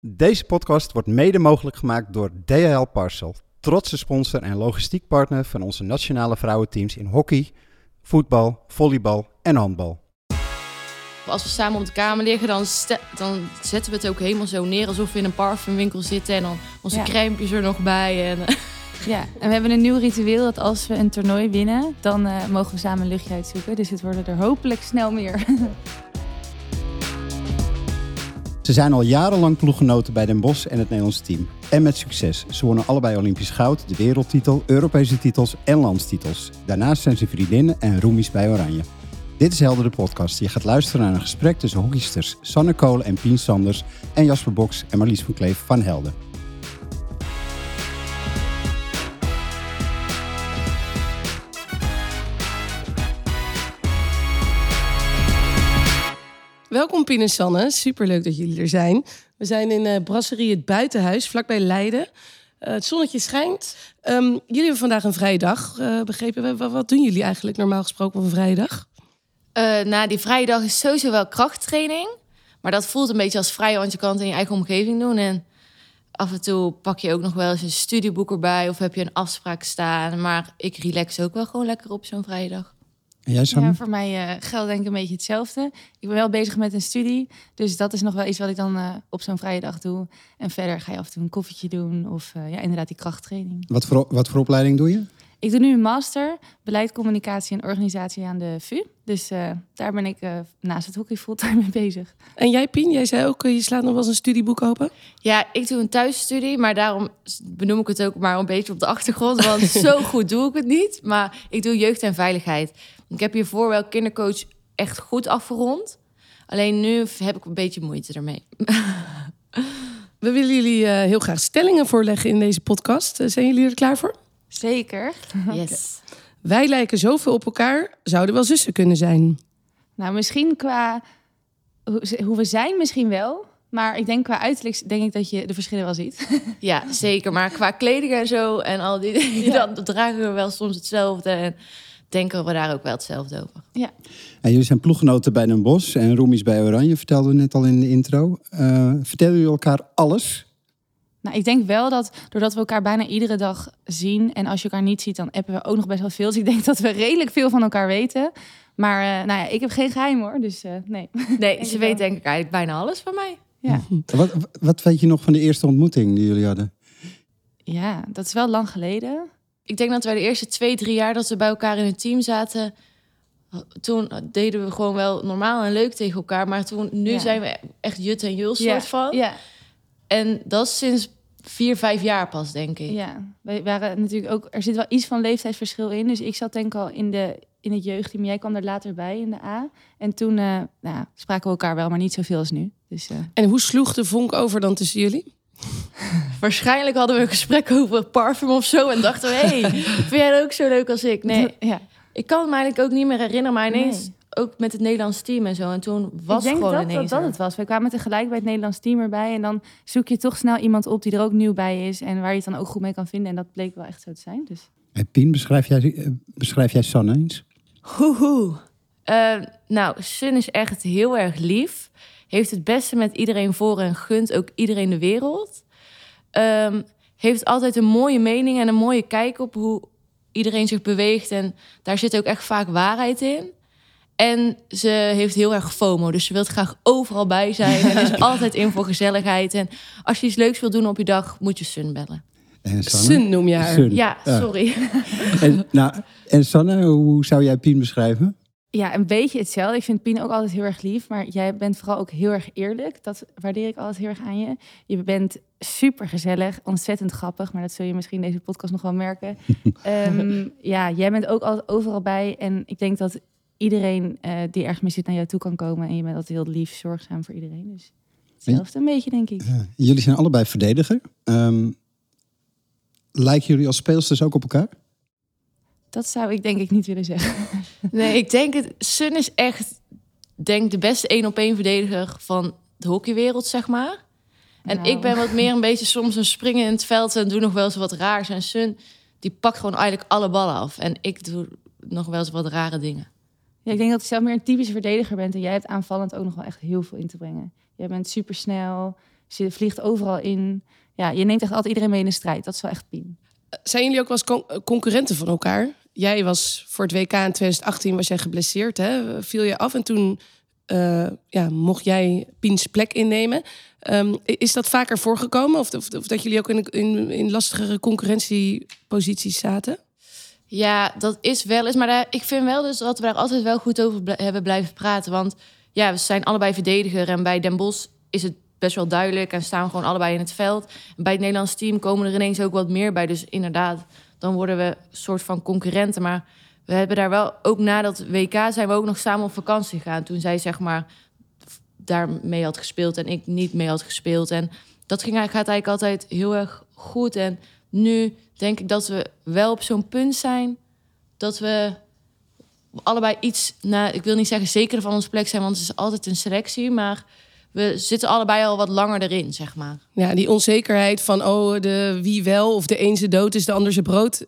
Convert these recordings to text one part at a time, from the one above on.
Deze podcast wordt mede mogelijk gemaakt door DHL Parcel, trotse sponsor en logistiek partner van onze nationale vrouwenteams in hockey, voetbal, volleybal en handbal. Als we samen op de kamer liggen, dan, dan zetten we het ook helemaal zo neer alsof we in een parfumwinkel zitten. En dan onze Ja. crèmpjes er nog bij. En, Ja, en we hebben een nieuw ritueel dat als we een toernooi winnen, dan eh, mogen we samen een luchtje uitzoeken. Dus het worden er hopelijk snel meer. Ze zijn al jarenlang ploeggenoten bij Den Bosch en het Nederlands team. En met succes. Ze wonnen allebei Olympisch goud, de wereldtitel, Europese titels en landstitels. Daarnaast zijn ze vriendinnen en roemies bij Oranje. Dit is Helder de podcast. Je gaat luisteren naar een gesprek tussen hockeysters Sanne Kolen en Pien Sanders en Jasper Boks en Marlies van Kleef van Helden. Welkom Pien en Sanne, superleuk dat jullie er zijn. We zijn in eh Brasserie Het Buitenhuis, vlakbij Leiden. Eh, het zonnetje schijnt. Ehm, jullie hebben vandaag een vrije dag, eh, begrepen we. Wat, doen jullie eigenlijk normaal gesproken op een vrije dag? Nou, die vrije dag is sowieso wel krachttraining. Maar dat voelt een beetje als vrij, want je kan het in je eigen omgeving doen. En af en toe pak je ook nog wel eens een studieboek erbij of heb je een afspraak staan. Maar ik relax ook wel gewoon lekker op zo'n vrije dag. En jij Sanne? Ja, voor mij eh, geldt denk ik een beetje hetzelfde. Ik ben wel bezig met een studie, dus dat is nog wel iets wat ik dan eh, op zo'n vrije dag doe. En verder ga je af en toe een koffietje doen of eh, ja, inderdaad die krachttraining. Wat voor, wat voor opleiding doe je? Ik doe nu een master beleid, communicatie en organisatie aan de VU. Dus eh, daar ben ik eh, naast het hockey fulltime mee bezig. En jij Pien, jij zei ook, je slaat nog wel eens een studieboek open. Ja, ik doe een thuisstudie, maar daarom benoem ik het ook maar een beetje op de achtergrond. Want zo goed doe ik het niet. Maar ik doe jeugd en veiligheid. Ik heb hiervoor wel kindercoach echt goed afgerond. Alleen nu heb ik een beetje moeite ermee. We willen jullie eh, heel graag stellingen voorleggen in deze podcast. Eh, zijn jullie er klaar voor? Zeker. Yes. Wij lijken zoveel op elkaar, zouden wel zussen kunnen zijn. Nou, misschien qua hoe, we zijn, misschien wel. Maar ik denk qua uiterlijk denk ik dat je de verschillen wel ziet. Ja, zeker. Maar qua kleding en zo en al die dingen, Ja. dan dragen we wel soms hetzelfde. En denken we daar ook wel hetzelfde over. En jullie zijn ploeggenoten bij Den Bosch en roemies bij Oranje, vertelden we net al in de intro. Eh vertellen jullie elkaar alles? Nou, ik denk wel dat doordat we elkaar bijna iedere dag zien en als je elkaar niet ziet, dan appen we ook nog best wel veel. Dus ik denk dat we redelijk veel van elkaar weten. Maar eh, nou ja, ik heb geen geheim hoor, dus eh, nee. Nee, ze wel. weet denk ik eigenlijk bijna alles van mij. Ja. Wat, wat weet je nog van de eerste ontmoeting die jullie hadden? ja, dat is wel lang geleden. Ik denk dat wij de eerste twee, drie jaar dat we bij elkaar in het team zaten... Toen deden we gewoon wel normaal en leuk tegen elkaar. Maar toen, nu Ja. zijn we echt jut en jul Ja, soort van. Ja, En dat is sinds vier, vijf jaar pas, denk ik. ja. We waren natuurlijk ook, er zit wel iets van leeftijdsverschil in. Dus ik zat denk ik al in, de, in het jeugdteam. Jij kwam er later bij in de A. En toen eh, nou, spraken we elkaar wel, maar niet zoveel als nu. Dus eh, En hoe sloeg de vonk over dan tussen jullie? Waarschijnlijk hadden we een gesprek over parfum of zo. En dachten we, hé, hey, vind jij dat ook zo leuk als ik? Nee, ja. ik kan het me eigenlijk ook niet meer herinneren. Maar ineens, Nee. ook met het Nederlands team en zo. En toen was ik denk gewoon dat, dat ineens dat het was. We kwamen tegelijk bij het Nederlands team erbij. En dan zoek je toch snel iemand op die er ook nieuw bij is. En waar je het dan ook goed mee kan vinden. En dat bleek wel echt zo te zijn. Dus Hey, Pien, beschrijf jij, eh, beschrijf jij Sanne eens? Hoehoe. Eh, nou, Sun is echt heel erg lief. Heeft het beste met iedereen voor en gunt ook iedereen de wereld. Ehm, heeft altijd een mooie mening en een mooie kijk op hoe iedereen zich beweegt. En daar zit ook echt vaak waarheid in. En ze heeft heel erg FOMO, dus ze wil graag overal bij zijn. En is altijd in voor gezelligheid. En als je iets leuks wil doen op je dag, moet je Sun bellen. En Sanne? Sun noem je haar. Sun. Ja, Ja. sorry. En, nou, en Sanne, hoe zou jij Pien beschrijven? Ja, een beetje hetzelfde. Ik vind Pien ook altijd heel erg lief. Maar jij bent vooral ook heel erg eerlijk. Dat waardeer ik altijd heel erg aan je. Je bent super gezellig, ontzettend grappig. Maar dat zul je misschien in deze podcast nog wel merken. Ehm, ja, jij bent ook altijd overal bij. En ik denk dat iedereen eh, die ergens mee zit naar jou toe kan komen. En je bent altijd heel lief, zorgzaam voor iedereen. Dus hetzelfde een beetje, denk ik. Jullie zijn allebei verdediger. Ehm, lijken jullie als speelsters ook op elkaar? Dat zou ik denk ik niet willen zeggen. Nee, ik denk het. Sun is echt, denk de beste één op één verdediger van de hockeywereld, zeg maar. En Nou. ik ben wat meer een beetje soms een springen in het veld en doe nog wel eens wat raars. En Sun, die pakt gewoon eigenlijk alle ballen af. En ik doe nog wel eens wat rare dingen. Ja, ik denk dat je zelf meer een typische verdediger bent. En jij hebt aanvallend ook nog wel echt heel veel in te brengen. Jij bent super snel. Dus je vliegt overal in. Ja, je neemt echt altijd iedereen mee in de strijd. Dat is wel echt Pien. Zijn jullie ook wel eens eh, concurrenten van elkaar? Jij was voor het WK in 2018 was jij geblesseerd, hè? Viel je af en toen eh, ja, mocht jij Piens plek innemen. Ehm, is dat vaker voorgekomen? Of, of, dat jullie ook in, in, lastigere concurrentieposities zaten? Ja, dat is wel eens. Maar ik vind wel dus dat we daar altijd wel goed over hebben blijven praten. Want ja, we zijn allebei verdediger. En bij Den Bosch is het best wel duidelijk. En staan gewoon allebei in het veld. Bij het Nederlands team komen er ineens ook wat meer bij. Dus inderdaad, dan worden we een soort van concurrenten. Maar we hebben daar wel, ook na dat WK zijn we ook nog samen op vakantie gegaan. Toen zij zeg maar daar mee had gespeeld en ik niet mee had gespeeld. En dat ging, eigenlijk- gaat eigenlijk altijd heel erg goed. En nu denk ik dat we wel op zo'n punt zijn dat we allebei iets, nou, ik wil niet zeggen zeker van onze plek zijn, want het is altijd een selectie, maar we zitten allebei al wat langer erin, zeg maar. Ja, die onzekerheid van oh, de wie wel of de een ze dood is, de ander ze brood.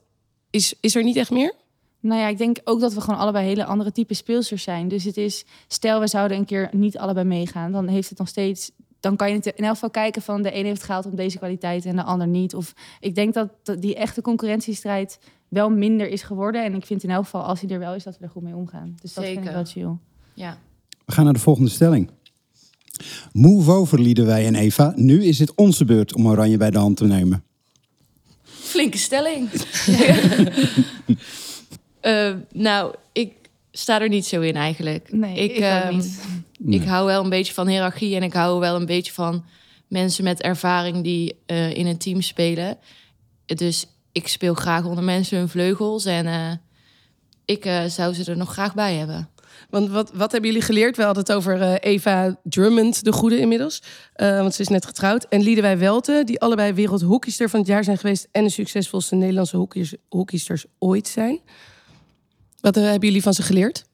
Is, is er niet echt meer? Nou ja, ik denk ook dat we gewoon allebei hele andere type speelsters zijn. Dus het is, stel we zouden een keer niet allebei meegaan, dan heeft het nog steeds. Dan kan je het in elk geval kijken van de ene heeft het gehaald om deze kwaliteit en de ander niet. Of ik denk dat die echte concurrentiestrijd wel minder is geworden. En ik vind in elk geval, als hij er wel is, dat we er goed mee omgaan. Dus dat vind ik Zeker. wel chill. Ja. We gaan naar de volgende stelling. Move over, Liederwij en Eva. Nu is het onze beurt om Oranje bij de hand te nemen. Flinke stelling. Eh, nou, ik sta er niet zo in eigenlijk. Nee, ik, ehm, niet. Ik hou wel een beetje van hiërarchie en ik hou wel een beetje van mensen met ervaring die eh, in een team spelen. Dus ik speel graag onder mensen hun vleugels en eh, ik eh, zou ze er nog graag bij hebben. Want wat, wat hebben jullie geleerd? We hadden het over eh, Eva Drummond, de goede inmiddels. Eh, want ze is net getrouwd. En Liedewij Welte, die allebei wereldhockeyster van het jaar zijn geweest... en de succesvolste Nederlandse hockeyers, hockeysters ooit zijn. Wat eh, hebben jullie van ze geleerd?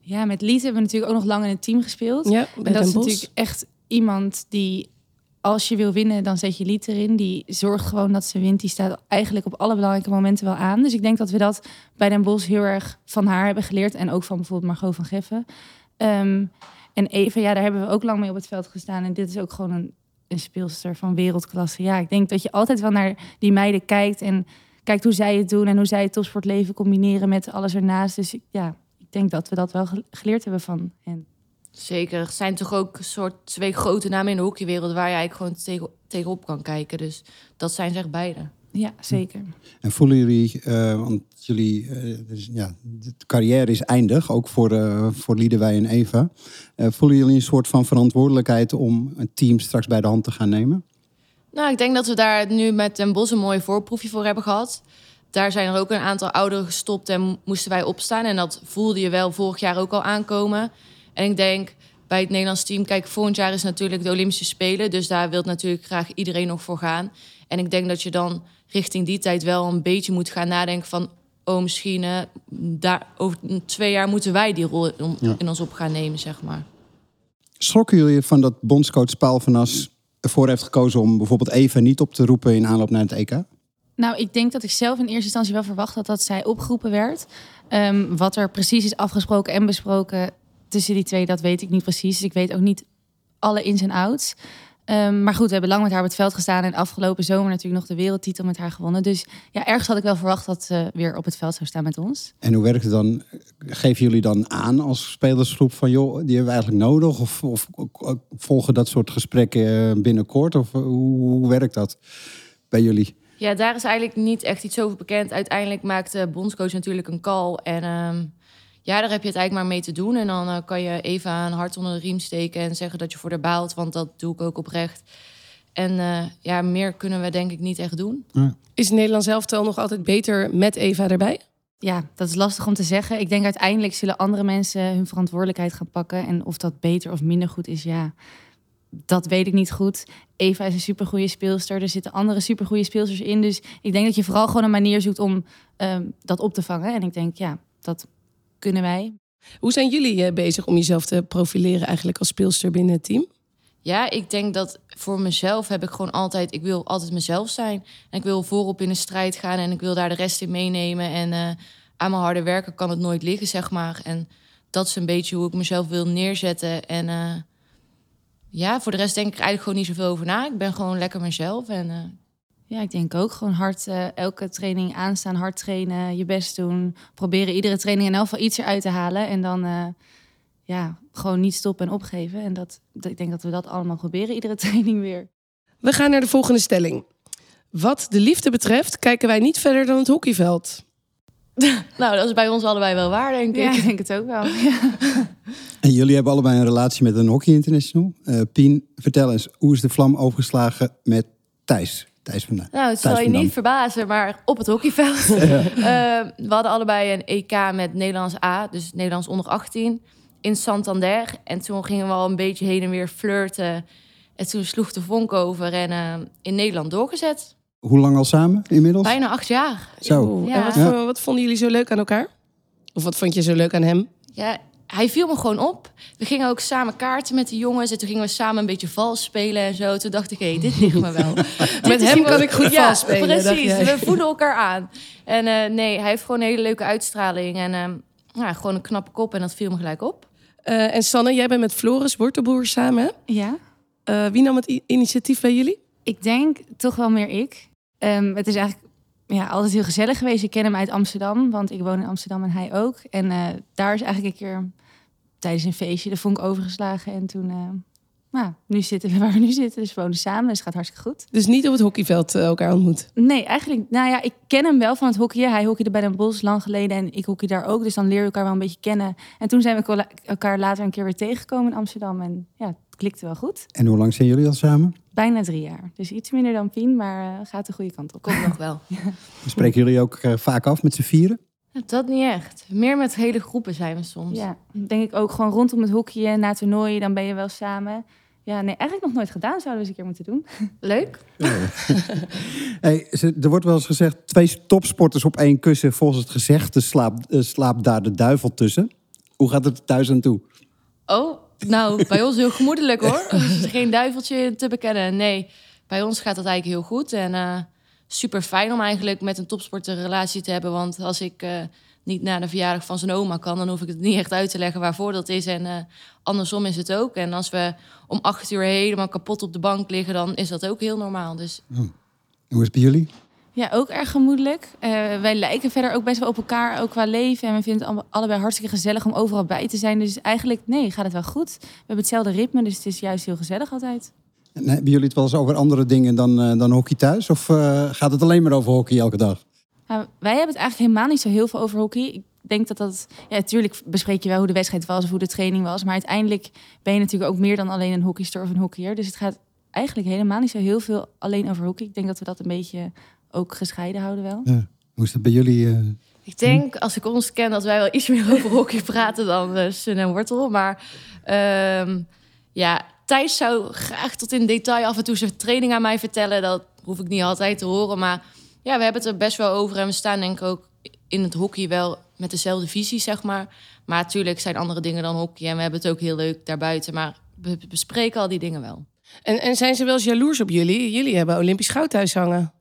Ja, met Lies hebben we natuurlijk ook nog lang in het team gespeeld. Ja, En dat is natuurlijk echt iemand die, als je wil winnen, dan zet je Lied erin. Die zorgt gewoon dat ze wint. Die staat eigenlijk op alle belangrijke momenten wel aan. Dus ik denk dat we dat bij Den Bos heel erg van haar hebben geleerd. En ook van bijvoorbeeld Margot van Geffen. Ehm, en Eva, ja, daar hebben we ook lang mee op het veld gestaan. En dit is ook gewoon een, een speelster van wereldklasse. Ja, ik denk dat je altijd wel naar die meiden kijkt. En kijkt hoe zij het doen. En hoe zij het topsportleven combineren met alles ernaast. Dus ja, ik denk dat we dat wel ge- geleerd hebben van hen. Zeker. Het zijn toch ook een soort twee grote namen in de hockeywereld waar je eigenlijk gewoon tegen, tegenop kan kijken. Dus dat zijn ze echt beide. Ja, zeker. En voelen jullie, eh, want jullie, eh, dus, ja, de carrière is eindig, ook voor, eh voor Liederwij en Eva. Eh, voelen jullie een soort van verantwoordelijkheid om het team straks bij de hand te gaan nemen? Nou, ik denk dat we daar nu met Den Bosch een mooi voorproefje voor hebben gehad. Daar zijn er ook een aantal ouderen gestopt en mo- moesten wij opstaan. En dat voelde je wel vorig jaar ook al aankomen. En ik denk bij het Nederlands team, kijk, volgend jaar is natuurlijk de Olympische Spelen. Dus daar wil natuurlijk graag iedereen nog voor gaan. En ik denk dat je dan richting die tijd wel een beetje moet gaan nadenken van... oh, misschien eh, daar, over twee jaar moeten wij die rol in, Ja. in ons op gaan nemen, zeg maar. Schrokken jullie van dat bondscoach Paul van As ervoor heeft gekozen om bijvoorbeeld Eva niet op te roepen in aanloop naar het EK? Nou, ik denk dat ik zelf in eerste instantie wel verwacht had dat zij opgeroepen werd. Ehm, wat er precies is afgesproken en besproken tussen die twee, dat weet ik niet precies. Dus ik weet ook niet alle ins en outs. Ehm, maar goed, we hebben lang met haar op het veld gestaan. En afgelopen zomer natuurlijk nog de wereldtitel met haar gewonnen. Dus ja, ergens had ik wel verwacht dat ze weer op het veld zou staan met ons. En hoe werkt het dan? Geven jullie dan aan als spelersgroep van joh, die hebben we eigenlijk nodig? Of, of volgen dat soort gesprekken eh, binnenkort? Of eh, hoe, hoe werkt dat bij jullie? Ja, daar is eigenlijk niet echt iets over bekend. Uiteindelijk maakt de bondscoach natuurlijk een call. En ehm, ja, daar heb je het eigenlijk maar mee te doen. En dan eh, kan je even een hart onder de riem steken en zeggen dat je voor haar baalt. Want dat doe ik ook oprecht. En eh, ja, meer kunnen we denk ik niet echt doen. Is Nederland elftal nog altijd beter met Eva erbij? Ja, dat is lastig om te zeggen. Ik denk uiteindelijk zullen andere mensen hun verantwoordelijkheid gaan pakken. En of dat beter of minder goed is, ja, dat weet ik niet goed. Eva is een supergoeie speelster. Er zitten andere supergoeie speelsters in. Dus ik denk dat je vooral gewoon een manier zoekt om ehm, dat op te vangen. En ik denk, ja, dat kunnen wij. Hoe zijn jullie eh, bezig om jezelf te profileren eigenlijk als speelster binnen het team? Ja, ik denk dat voor mezelf heb ik gewoon altijd... Ik wil altijd mezelf zijn. En ik wil voorop in de strijd gaan. En ik wil daar de rest in meenemen. En eh, aan mijn harde werken kan het nooit liggen, zeg maar. En dat is een beetje hoe ik mezelf wil neerzetten. En eh, ja, voor de rest denk ik eigenlijk gewoon niet zoveel over na. Ik ben gewoon lekker mezelf. En, Ja, ik denk ook gewoon hard eh, elke training aanstaan, hard trainen, je best doen. Proberen iedere training in elk geval iets eruit te halen. En dan eh, ja, gewoon niet stoppen en opgeven. En dat, dat- ik denk dat we dat allemaal proberen, iedere training weer. We gaan naar de volgende stelling. Wat de liefde betreft, kijken wij niet verder dan het hockeyveld. nou, dat is bij ons allebei wel waar, denk ik. Ja, ik denk het ook wel. Ja. En jullie hebben allebei een relatie met een hockey international. Eh, Pien, vertel eens, hoe is de vlam overgeslagen met Thijs? Thijs van. Nou, het zal je niet verbazen, maar op het hockeyveld. Eh, we hadden allebei een EK met Nederlands A, dus Nederlands onder 18, in Santander. En toen gingen we al een beetje heen en weer flirten. En toen sloeg de vonk over en eh, in Nederland doorgezet. Hoe lang al samen inmiddels? Bijna acht jaar. Zo. Ja. En wat, Ja. wat vonden jullie zo leuk aan elkaar? Of wat vond je zo leuk aan hem? Ja, hij viel me gewoon op. We gingen ook samen kaarten met de jongens. En toen gingen we samen een beetje vals spelen en zo. Toen dacht ik, hé, dit ligt me wel. Met hem kan ik goed ja, vals spelen. dacht precies. We voeden elkaar aan. En eh, nee, hij heeft gewoon een hele leuke uitstraling. En ehm, ja, gewoon een knappe kop. En dat viel me gelijk op. Eh, en Sanne, jij bent met Floris Wortelboer samen. hè? ja, Eh, wie nam het initiatief bij jullie? ik denk toch wel meer ik. Ehm, het is eigenlijk ja, altijd heel gezellig geweest. Ik ken hem uit Amsterdam, want ik woon in Amsterdam en hij ook. En eh, daar is eigenlijk een keer tijdens een feestje de vonk overgeslagen. En toen, eh, nou, nu zitten we waar we nu zitten. Dus we wonen samen, dus het gaat hartstikke goed. Dus niet op het hockeyveld eh, elkaar ontmoet. Nee, eigenlijk, nou ja, ik ken hem wel van het hockeyen. Hij hockeyde bij Den Bosch lang geleden en ik hockey daar ook. Dus dan leer je elkaar wel een beetje kennen. En toen zijn we elkaar- elkaar later een keer weer tegengekomen in Amsterdam. En ja, het klikte wel goed. En hoe lang zijn jullie al samen? Bijna drie jaar. Dus iets minder dan Pien, maar eh, gaat de goede kant op. Komt nog wel. Spreken jullie ook eh, vaak af met z'n vieren? Dat niet echt. Meer met hele groepen zijn we soms. Ja, denk ik ook gewoon rondom het hockeyen, na toernooien, dan ben je wel samen. Ja, nee, eigenlijk nog nooit gedaan. Zouden we eens een keer moeten doen. Leuk. Hey, ze- er wordt wel eens gezegd, twee topsporters op één kussen. Volgens het gezegde slaapt, eh, slaapt daar de duivel tussen. Hoe gaat het thuis aan toe? Oh, nou, bij ons heel gemoedelijk hoor. Geen duiveltje te bekennen. Nee, bij ons gaat dat eigenlijk heel goed. En eh, super fijn om eigenlijk met een topsporter een relatie te hebben. Want als ik eh, niet naar de verjaardag van zijn oma kan, dan hoef ik het niet echt uit te leggen waarvoor dat is. En eh, andersom is het ook. En als we om acht uur helemaal kapot op de bank liggen, dan is dat ook heel normaal. Dus Hoe is het bij jullie? Ja, ook erg gemoedelijk. Eh, wij lijken verder ook best wel op elkaar, ook qua leven. En we vinden het alle- allebei hartstikke gezellig om overal bij te zijn. Dus eigenlijk, nee, gaat het wel goed. We hebben hetzelfde ritme, dus het is juist heel gezellig altijd. En hebben jullie het wel eens over andere dingen dan, eh, dan hockey thuis? Of eh, gaat het alleen maar over hockey elke dag? Nou, wij hebben het eigenlijk helemaal niet zo heel veel over hockey. Ik denk dat dat... Ja, natuurlijk bespreek je wel hoe de wedstrijd was of hoe de training was. Maar uiteindelijk ben je natuurlijk ook meer dan alleen een hockeyster of een hockeyer. Dus het gaat eigenlijk helemaal niet zo heel veel alleen over hockey. Ik denk dat we dat een beetje ook gescheiden houden wel. Hoe is dat bij jullie? eh? Ik denk, als ik ons ken, dat wij wel iets meer over hockey praten dan eh, Sun en Wortel. Maar ehm, ja, Thijs zou graag tot in detail af en toe zijn training aan mij vertellen. Dat hoef ik niet altijd te horen. Maar ja, we hebben het er best wel over. En we staan denk ik ook in het hockey wel met dezelfde visie, zeg maar. Maar natuurlijk zijn andere dingen dan hockey. En we hebben het ook heel leuk daarbuiten. Maar we bespreken al die dingen wel. En, en zijn ze wel eens jaloers op jullie? Jullie hebben Olympisch goud thuis hangen.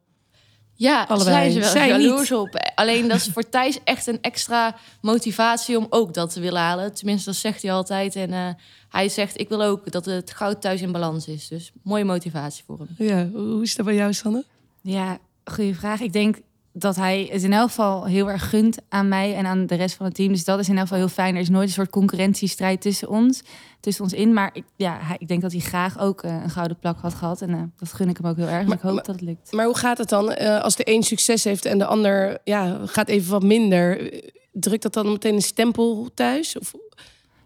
Ja, Allebei. zijn ze wel Zij jaloers op. Alleen dat is voor Thijs echt een extra motivatie om ook dat te willen halen. Tenminste, dat zegt hij altijd. En eh, hij zegt, ik wil ook dat het goud thuis in balans is. Dus mooie motivatie voor hem. Ja, hoe is dat bij jou, Sanne? Ja, goede vraag. Ik denk dat hij het in elk geval heel erg gunt aan mij en aan de rest van het team. Dus dat is in elk geval heel fijn. Er is nooit een soort concurrentiestrijd tussen ons, tussen ons in. Maar ik, ja, hij, ik denk dat hij graag ook eh, een gouden plak had gehad. En eh, dat gun ik hem ook heel erg. Maar- ik hoop maar- dat het lukt. Maar hoe gaat het dan eh, als de een succes heeft en de ander ja, gaat even wat minder? Drukt dat dan meteen een stempel thuis? Of,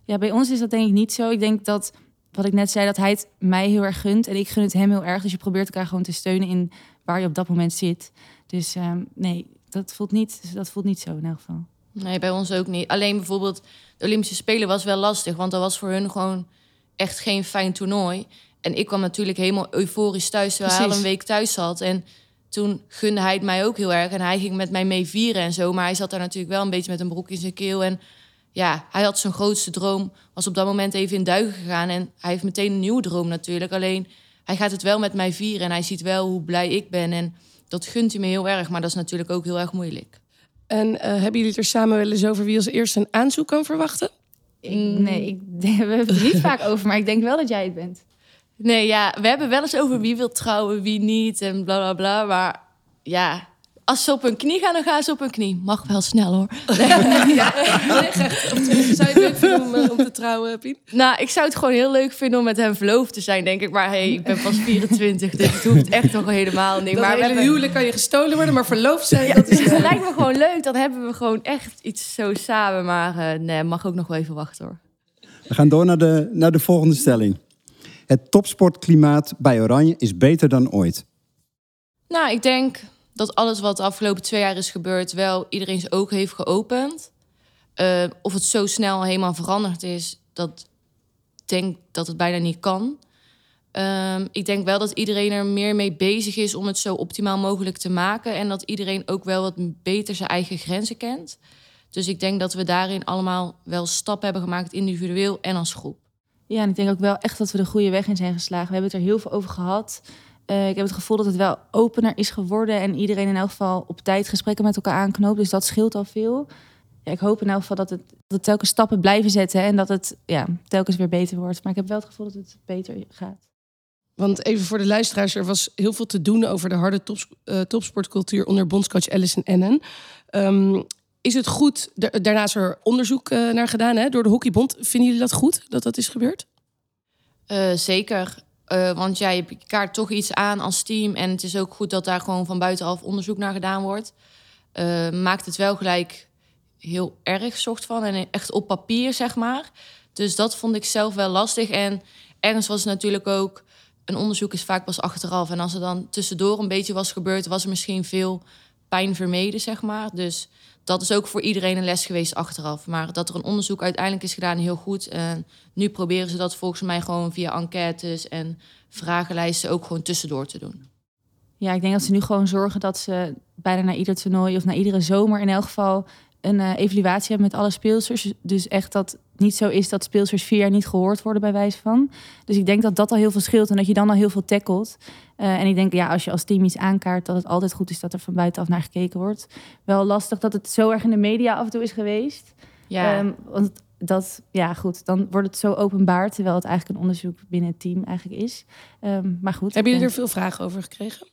Ja, bij ons is dat denk ik niet zo. Ik denk dat, wat ik net zei, dat hij het mij heel erg gunt. En ik gun het hem heel erg. Dus je probeert elkaar gewoon te steunen in waar je op dat moment zit. Dus ehm, nee, dat voelt, niet, dat voelt niet zo in elk geval. Nee, bij ons ook niet. Alleen bijvoorbeeld de Olympische Spelen was wel lastig. Want dat was voor hun gewoon echt geen fijn toernooi. En ik kwam natuurlijk helemaal euforisch thuis. Terwijl hij al een week thuis zat. En toen gunde hij het mij ook heel erg. En hij ging met mij mee vieren en zo. Maar hij zat daar natuurlijk wel een beetje met een broek in zijn keel. En ja, hij had zijn grootste droom. Was op dat moment even in duigen gegaan. En hij heeft meteen een nieuwe droom natuurlijk. Alleen hij gaat het wel met mij vieren. En hij ziet wel hoe blij ik ben. En dat gunt hij me heel erg. Maar dat is natuurlijk ook heel erg moeilijk. en eh, hebben jullie het er samen wel eens over wie als eerste een aanzoek kan verwachten? Ik, nee, ik, we hebben het er niet vaak over, maar ik denk wel dat jij het bent. Nee, ja, we hebben wel eens over wie wil trouwen, wie niet en bla bla bla. Maar ja, als ze op hun knie gaan, dan gaan ze op hun knie. Mag wel snel hoor. Ja, zeg echt. Of tenminste, Zou je het leuk vinden om, eh, om te trouwen, Pien? Nou, ik zou het gewoon heel leuk vinden om met hem verloofd te zijn, denk ik. Maar hey, ik ben pas 24, dus het hoeft echt nog helemaal niet. Dat maar hele hebben- huwelijk kan je gestolen worden, maar verloofd zijn, Ja, dat is... dus het lijkt me gewoon leuk. Dan hebben we gewoon echt iets zo samen. Maar eh, nee, mag ook nog wel even wachten hoor. We gaan door naar de, naar de volgende stelling. Het topsportklimaat bij Oranje is beter dan ooit. Nou, ik denk dat alles wat de afgelopen twee jaar is gebeurd... wel iedereen zijn ogen heeft geopend. Eh, of het zo snel helemaal veranderd is... dat denk dat het bijna niet kan. Ehm, ik denk wel dat iedereen er meer mee bezig is... om het zo optimaal mogelijk te maken. En dat iedereen ook wel wat beter zijn eigen grenzen kent. Dus ik denk dat we daarin allemaal wel stappen hebben gemaakt... individueel en als groep. Ja, en ik denk ook wel echt dat we de goede weg in zijn geslagen. We hebben het er heel veel over gehad. Eh, ik heb het gevoel dat het wel opener is geworden en iedereen in elk geval op tijd gesprekken met elkaar aanknoopt. Dus dat scheelt al veel. Ja, ik hoop in elk geval dat het, dat het telkens stappen blijven zetten en dat het ja, telkens weer beter wordt. Maar ik heb wel het gevoel dat het beter gaat. Want even voor de luisteraars, er was heel veel te doen over de harde tops- eh, topsportcultuur onder bondscoach Alison Ennen. Ehm, is het goed? Da- Daarna is er onderzoek eh, naar gedaan hè, door de Hockeybond. Vinden jullie dat goed dat dat is gebeurd? Eh, zeker. Eh, want ja, je kaart toch iets aan als team. En het is ook goed dat daar gewoon van buitenaf onderzoek naar gedaan wordt. Eh, maakt het wel gelijk heel erg soort van. En echt op papier, zeg maar. Dus dat vond ik zelf wel lastig. En ergens was het natuurlijk ook... Een onderzoek is vaak pas achteraf. En als er dan tussendoor een beetje was gebeurd... was er misschien veel pijn vermeden, zeg maar. Dus dat is ook voor iedereen een les geweest achteraf. Maar dat er een onderzoek uiteindelijk is gedaan, heel goed. En nu proberen ze dat volgens mij gewoon via enquêtes en vragenlijsten ook gewoon tussendoor te doen. Ja, ik denk dat ze nu gewoon zorgen dat ze bijna na ieder toernooi of na iedere zomer in elk geval een eh, evaluatie hebben met alle speelsters. Dus echt dat niet zo is dat speelsters vier jaar niet gehoord worden bij wijze van. Dus ik denk dat dat al heel veel scheelt en dat je dan al heel veel tackelt. Eh, en ik denk, ja, als je als team iets aankaart, dat het altijd goed is dat er van buitenaf naar gekeken wordt. Wel lastig dat het zo erg in de media af en toe is geweest. Ja, Ehm, want dat, ja goed, dan wordt het zo openbaar, terwijl het eigenlijk een onderzoek binnen het team eigenlijk is. Ehm, maar goed. Hebben jullie er veel vragen over gekregen?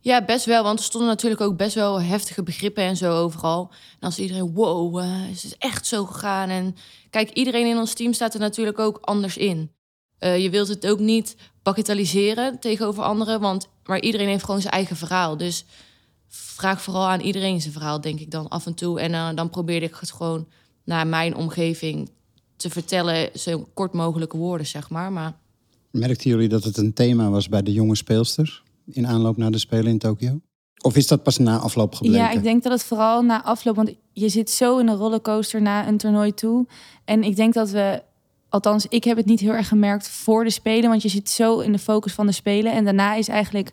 ja, best wel. Want er stonden natuurlijk ook best wel heftige begrippen en zo overal. En als iedereen, wow, eh, is het echt zo gegaan? En kijk, iedereen in ons team staat er natuurlijk ook anders in. Eh, je wilt het ook niet bagatelliseren tegenover anderen, want maar iedereen heeft gewoon zijn eigen verhaal. Dus vraag vooral aan iedereen zijn verhaal, denk ik dan af en toe. En eh, dan probeerde ik het gewoon naar mijn omgeving te vertellen, zo kort mogelijke woorden, zeg maar. Maar Merkten jullie dat het een thema was bij de jonge speelsters in aanloop naar de Spelen in Tokio? Of is dat pas na afloop gebleken? Ja, ik denk dat het vooral na afloop, want je zit zo in een rollercoaster na een toernooi toe. En ik denk dat we, althans, ik heb het niet heel erg gemerkt voor de spelen, want je zit zo in de focus van de spelen. En daarna is eigenlijk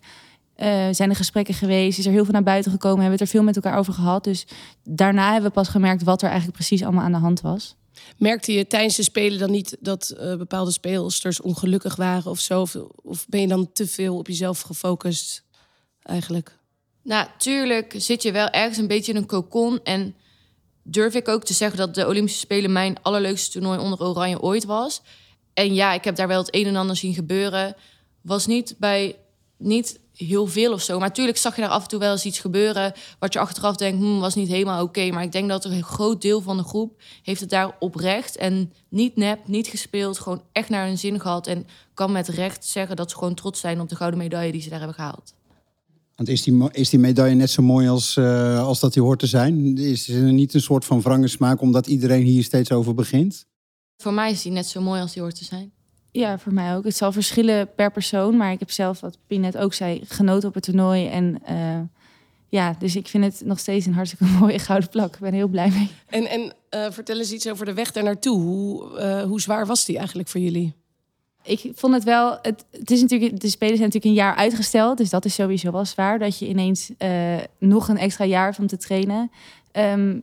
eh, zijn er gesprekken geweest, is er heel veel naar buiten gekomen, hebben we het er veel met elkaar over gehad. Dus daarna hebben we pas gemerkt wat er eigenlijk precies allemaal aan de hand was. Merkte je tijdens de Spelen dan niet dat eh, bepaalde speelsters ongelukkig waren of zo? Of, of ben je dan te veel op jezelf gefocust eigenlijk? Nou, tuurlijk zit je wel ergens een beetje in een cocon. En durf ik ook te zeggen dat de Olympische Spelen mijn allerleukste toernooi onder Oranje ooit was. En ja, ik heb daar wel het een en ander zien gebeuren. Was niet bij niet heel veel of zo. Maar natuurlijk zag je daar af en toe wel eens iets gebeuren... wat je achteraf denkt, hm, was niet helemaal oké. Maar ik denk dat een groot deel van de groep... heeft het daar oprecht en niet nep, niet gespeeld... gewoon echt naar hun zin gehad. En kan met recht zeggen dat ze gewoon trots zijn... op de gouden medaille die ze daar hebben gehaald. Want is die, is die medaille net zo mooi als, eh, als dat die hoort te zijn? Is er niet een soort van wrange smaak omdat iedereen hier steeds over begint? Voor mij is die net zo mooi als die hoort te zijn. Ja, voor mij ook. Het zal verschillen per persoon, maar ik heb zelf, wat Pien net ook zei, genoten op het toernooi. En eh, ja, dus ik vind het nog steeds een hartstikke mooie gouden plak. Ik ben er heel blij mee. En, en eh, vertel eens iets over de weg daar naartoe. Hoe, eh, hoe zwaar was die eigenlijk voor jullie? Ik vond het wel. Het, is natuurlijk, de spelen zijn natuurlijk een jaar uitgesteld. Dus dat is sowieso wel zwaar. Dat je ineens eh, nog een extra jaar om te trainen. Ehm,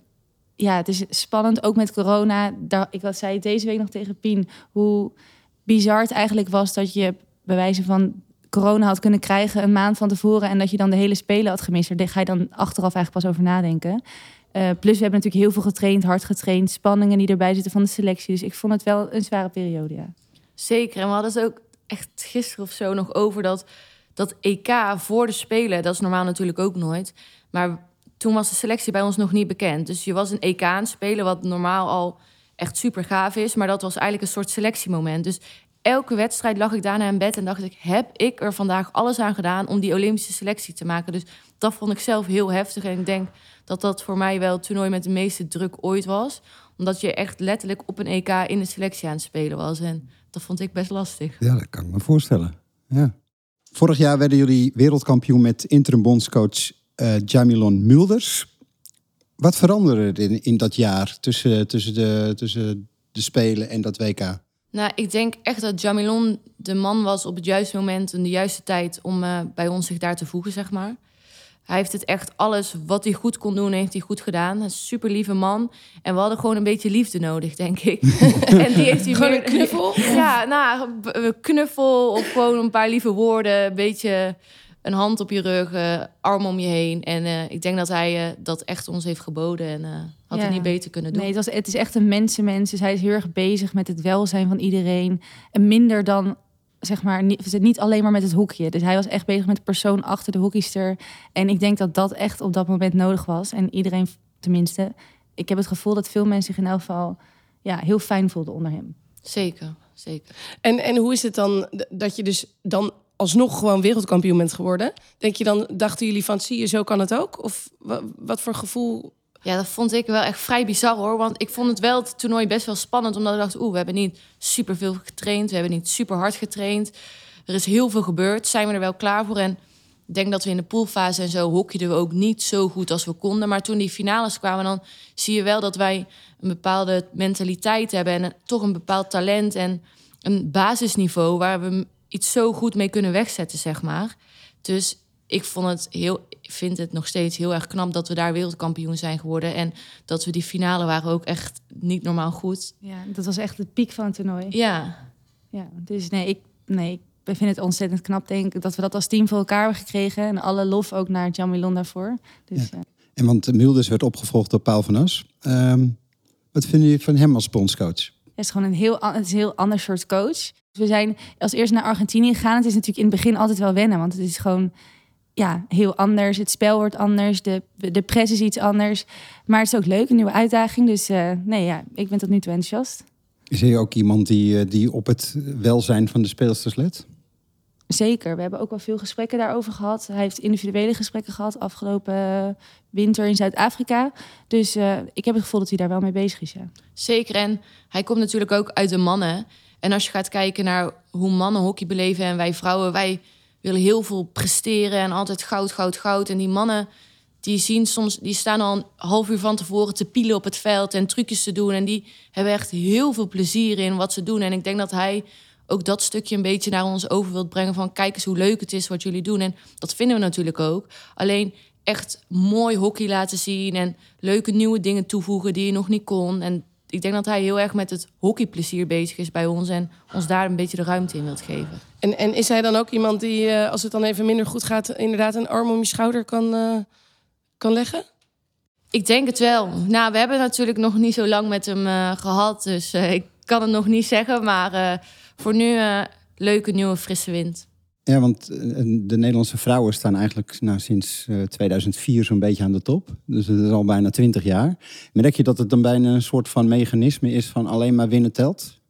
ja, het is spannend. Ook met corona. Daar, ik zei deze week nog tegen Pien. Hoe bizar het eigenlijk was dat je bij wijze van corona had kunnen krijgen een maand van tevoren. En dat je dan de hele spelen had gemist. Daar ga je dan achteraf eigenlijk pas over nadenken. Eh, plus we hebben natuurlijk heel veel getraind, hard getraind. Spanningen die erbij zitten van de selectie. Dus ik vond het wel een zware periode, ja. Zeker. En we hadden het ook echt gisteren of zo nog over dat, dat EK voor de Spelen, dat is normaal natuurlijk ook nooit. Maar toen was de selectie bij ons nog niet bekend. Dus je was een EK aan het spelen, wat normaal al echt super gaaf is. Maar dat was eigenlijk een soort selectiemoment. Dus elke wedstrijd lag ik daarna in bed en dacht ik... heb ik er vandaag alles aan gedaan om die Olympische selectie te maken? Dus dat vond ik zelf heel heftig. En ik denk dat dat voor mij wel het toernooi met de meeste druk ooit was. Omdat je echt letterlijk op een EK in de selectie aan het spelen was. En dat vond ik best lastig. Ja, dat kan ik me voorstellen. Ja. Vorig jaar werden jullie wereldkampioen met interim bondscoach uh, Jamilon Mulders. Wat veranderde er in, in dat jaar tussen, tussen, de, tussen de Spelen en dat WK? Nou, ik denk echt dat Jamilon de man was op het juiste moment en de juiste tijd om uh, bij ons zich daar te voegen, zeg maar. Hij heeft het echt alles wat hij goed kon doen, heeft hij goed gedaan. Een super lieve man. En we hadden gewoon een beetje liefde nodig, denk ik. en die heeft hij gewoon een knuffel? Ja, nou, een knuffel of gewoon een paar lieve woorden. Een beetje een hand op je rug, uh, arm om je heen. En uh, ik denk dat hij uh, dat echt ons heeft geboden en had ja. het niet beter kunnen doen. Nee, het, was, het is echt een mensenmens. Dus hij is heel erg bezig met het welzijn van iedereen. En minder dan, zeg maar, niet, niet alleen maar met het hoekje. Dus hij was echt bezig met de persoon achter de hockeyster. En ik denk dat dat echt op dat moment nodig was. En iedereen, tenminste, ik heb het gevoel dat veel mensen zich in elk geval ja, heel fijn voelden onder hem. Zeker, zeker. En, en hoe is het dan dat je dus dan alsnog gewoon wereldkampioen bent geworden. Denk je dan, dachten jullie van, zie je, zo kan het ook? Of wat voor gevoel? Ja, dat vond ik wel echt vrij bizar hoor. Want ik vond het wel het toernooi best wel spannend. Omdat ik dacht, oeh, we hebben niet super veel getraind. We hebben niet super hard getraind. Er is heel veel gebeurd. Zijn we er wel klaar voor? En ik denk dat we in de poolfase en zo hockeyden we ook niet zo goed als we konden. Maar toen die finales kwamen, dan zie je wel dat wij een bepaalde mentaliteit hebben. En toch een bepaald talent en een basisniveau waar we iets zo goed mee kunnen wegzetten, zeg maar. Dus ik vond het heel, vind het nog steeds heel erg knap dat we daar wereldkampioen zijn geworden. En dat we die finale waren ook echt niet normaal goed. Ja, dat was echt de piek van het toernooi. Ja. Ja, dus nee, ik, nee, ik vind het ontzettend knap, denk ik, dat we dat als team voor elkaar hebben gekregen. En alle lof ook naar Jamilon daarvoor. Dus, ja. En want Milders werd opgevolgd door Paul van As. Um, wat vinden jullie van hem als bondscoach? Het is gewoon een heel, het is een heel ander soort coach. We zijn als eerst naar Argentinië gegaan. Het is natuurlijk in het begin altijd wel wennen, want het is gewoon ja, heel anders. Het spel wordt anders, de, de press is iets anders. Maar het is ook leuk, een nieuwe uitdaging. Dus uh, nee, ja, ik ben tot nu toe enthousiast. Is hij ook iemand die, eh, die op het welzijn van de speelsters let? Zeker, we hebben ook wel veel gesprekken daarover gehad. Hij heeft individuele gesprekken gehad afgelopen winter in Zuid-Afrika. Dus uh, ik heb het gevoel dat hij daar wel mee bezig is. Ja. Zeker, en hij komt natuurlijk ook uit de mannen. En als je gaat kijken naar hoe mannen hockey beleven en wij vrouwen, wij willen heel veel presteren en altijd goud, goud, goud. En die mannen, die zien soms, die staan al een half uur van tevoren te pielen op het veld en trucjes te doen. En die hebben echt heel veel plezier in wat ze doen. En ik denk dat hij ook dat stukje een beetje naar ons over wilt brengen van kijk eens hoe leuk het is wat jullie doen. En dat vinden we natuurlijk ook. Alleen echt mooi hockey laten zien en leuke nieuwe dingen toevoegen die je nog niet kon. En ik denk dat hij heel erg met het hockeyplezier bezig is bij ons en ons daar een beetje de ruimte in wilt geven. En, en is hij dan ook iemand die, uh, als het dan even minder goed gaat, inderdaad een arm om je schouder kan, uh, kan leggen? Ik denk het wel. Nou, we hebben natuurlijk nog niet zo lang met hem uh, gehad, dus ik kan het nog niet zeggen. Maar voor nu leuke nieuwe frisse wind. Ja, want de Nederlandse vrouwen staan eigenlijk nou, sinds 2004 zo'n beetje aan de top. Dus het is al bijna 20 jaar. Merk je dat het dan bijna een soort van mechanisme is van alleen maar winnen telt?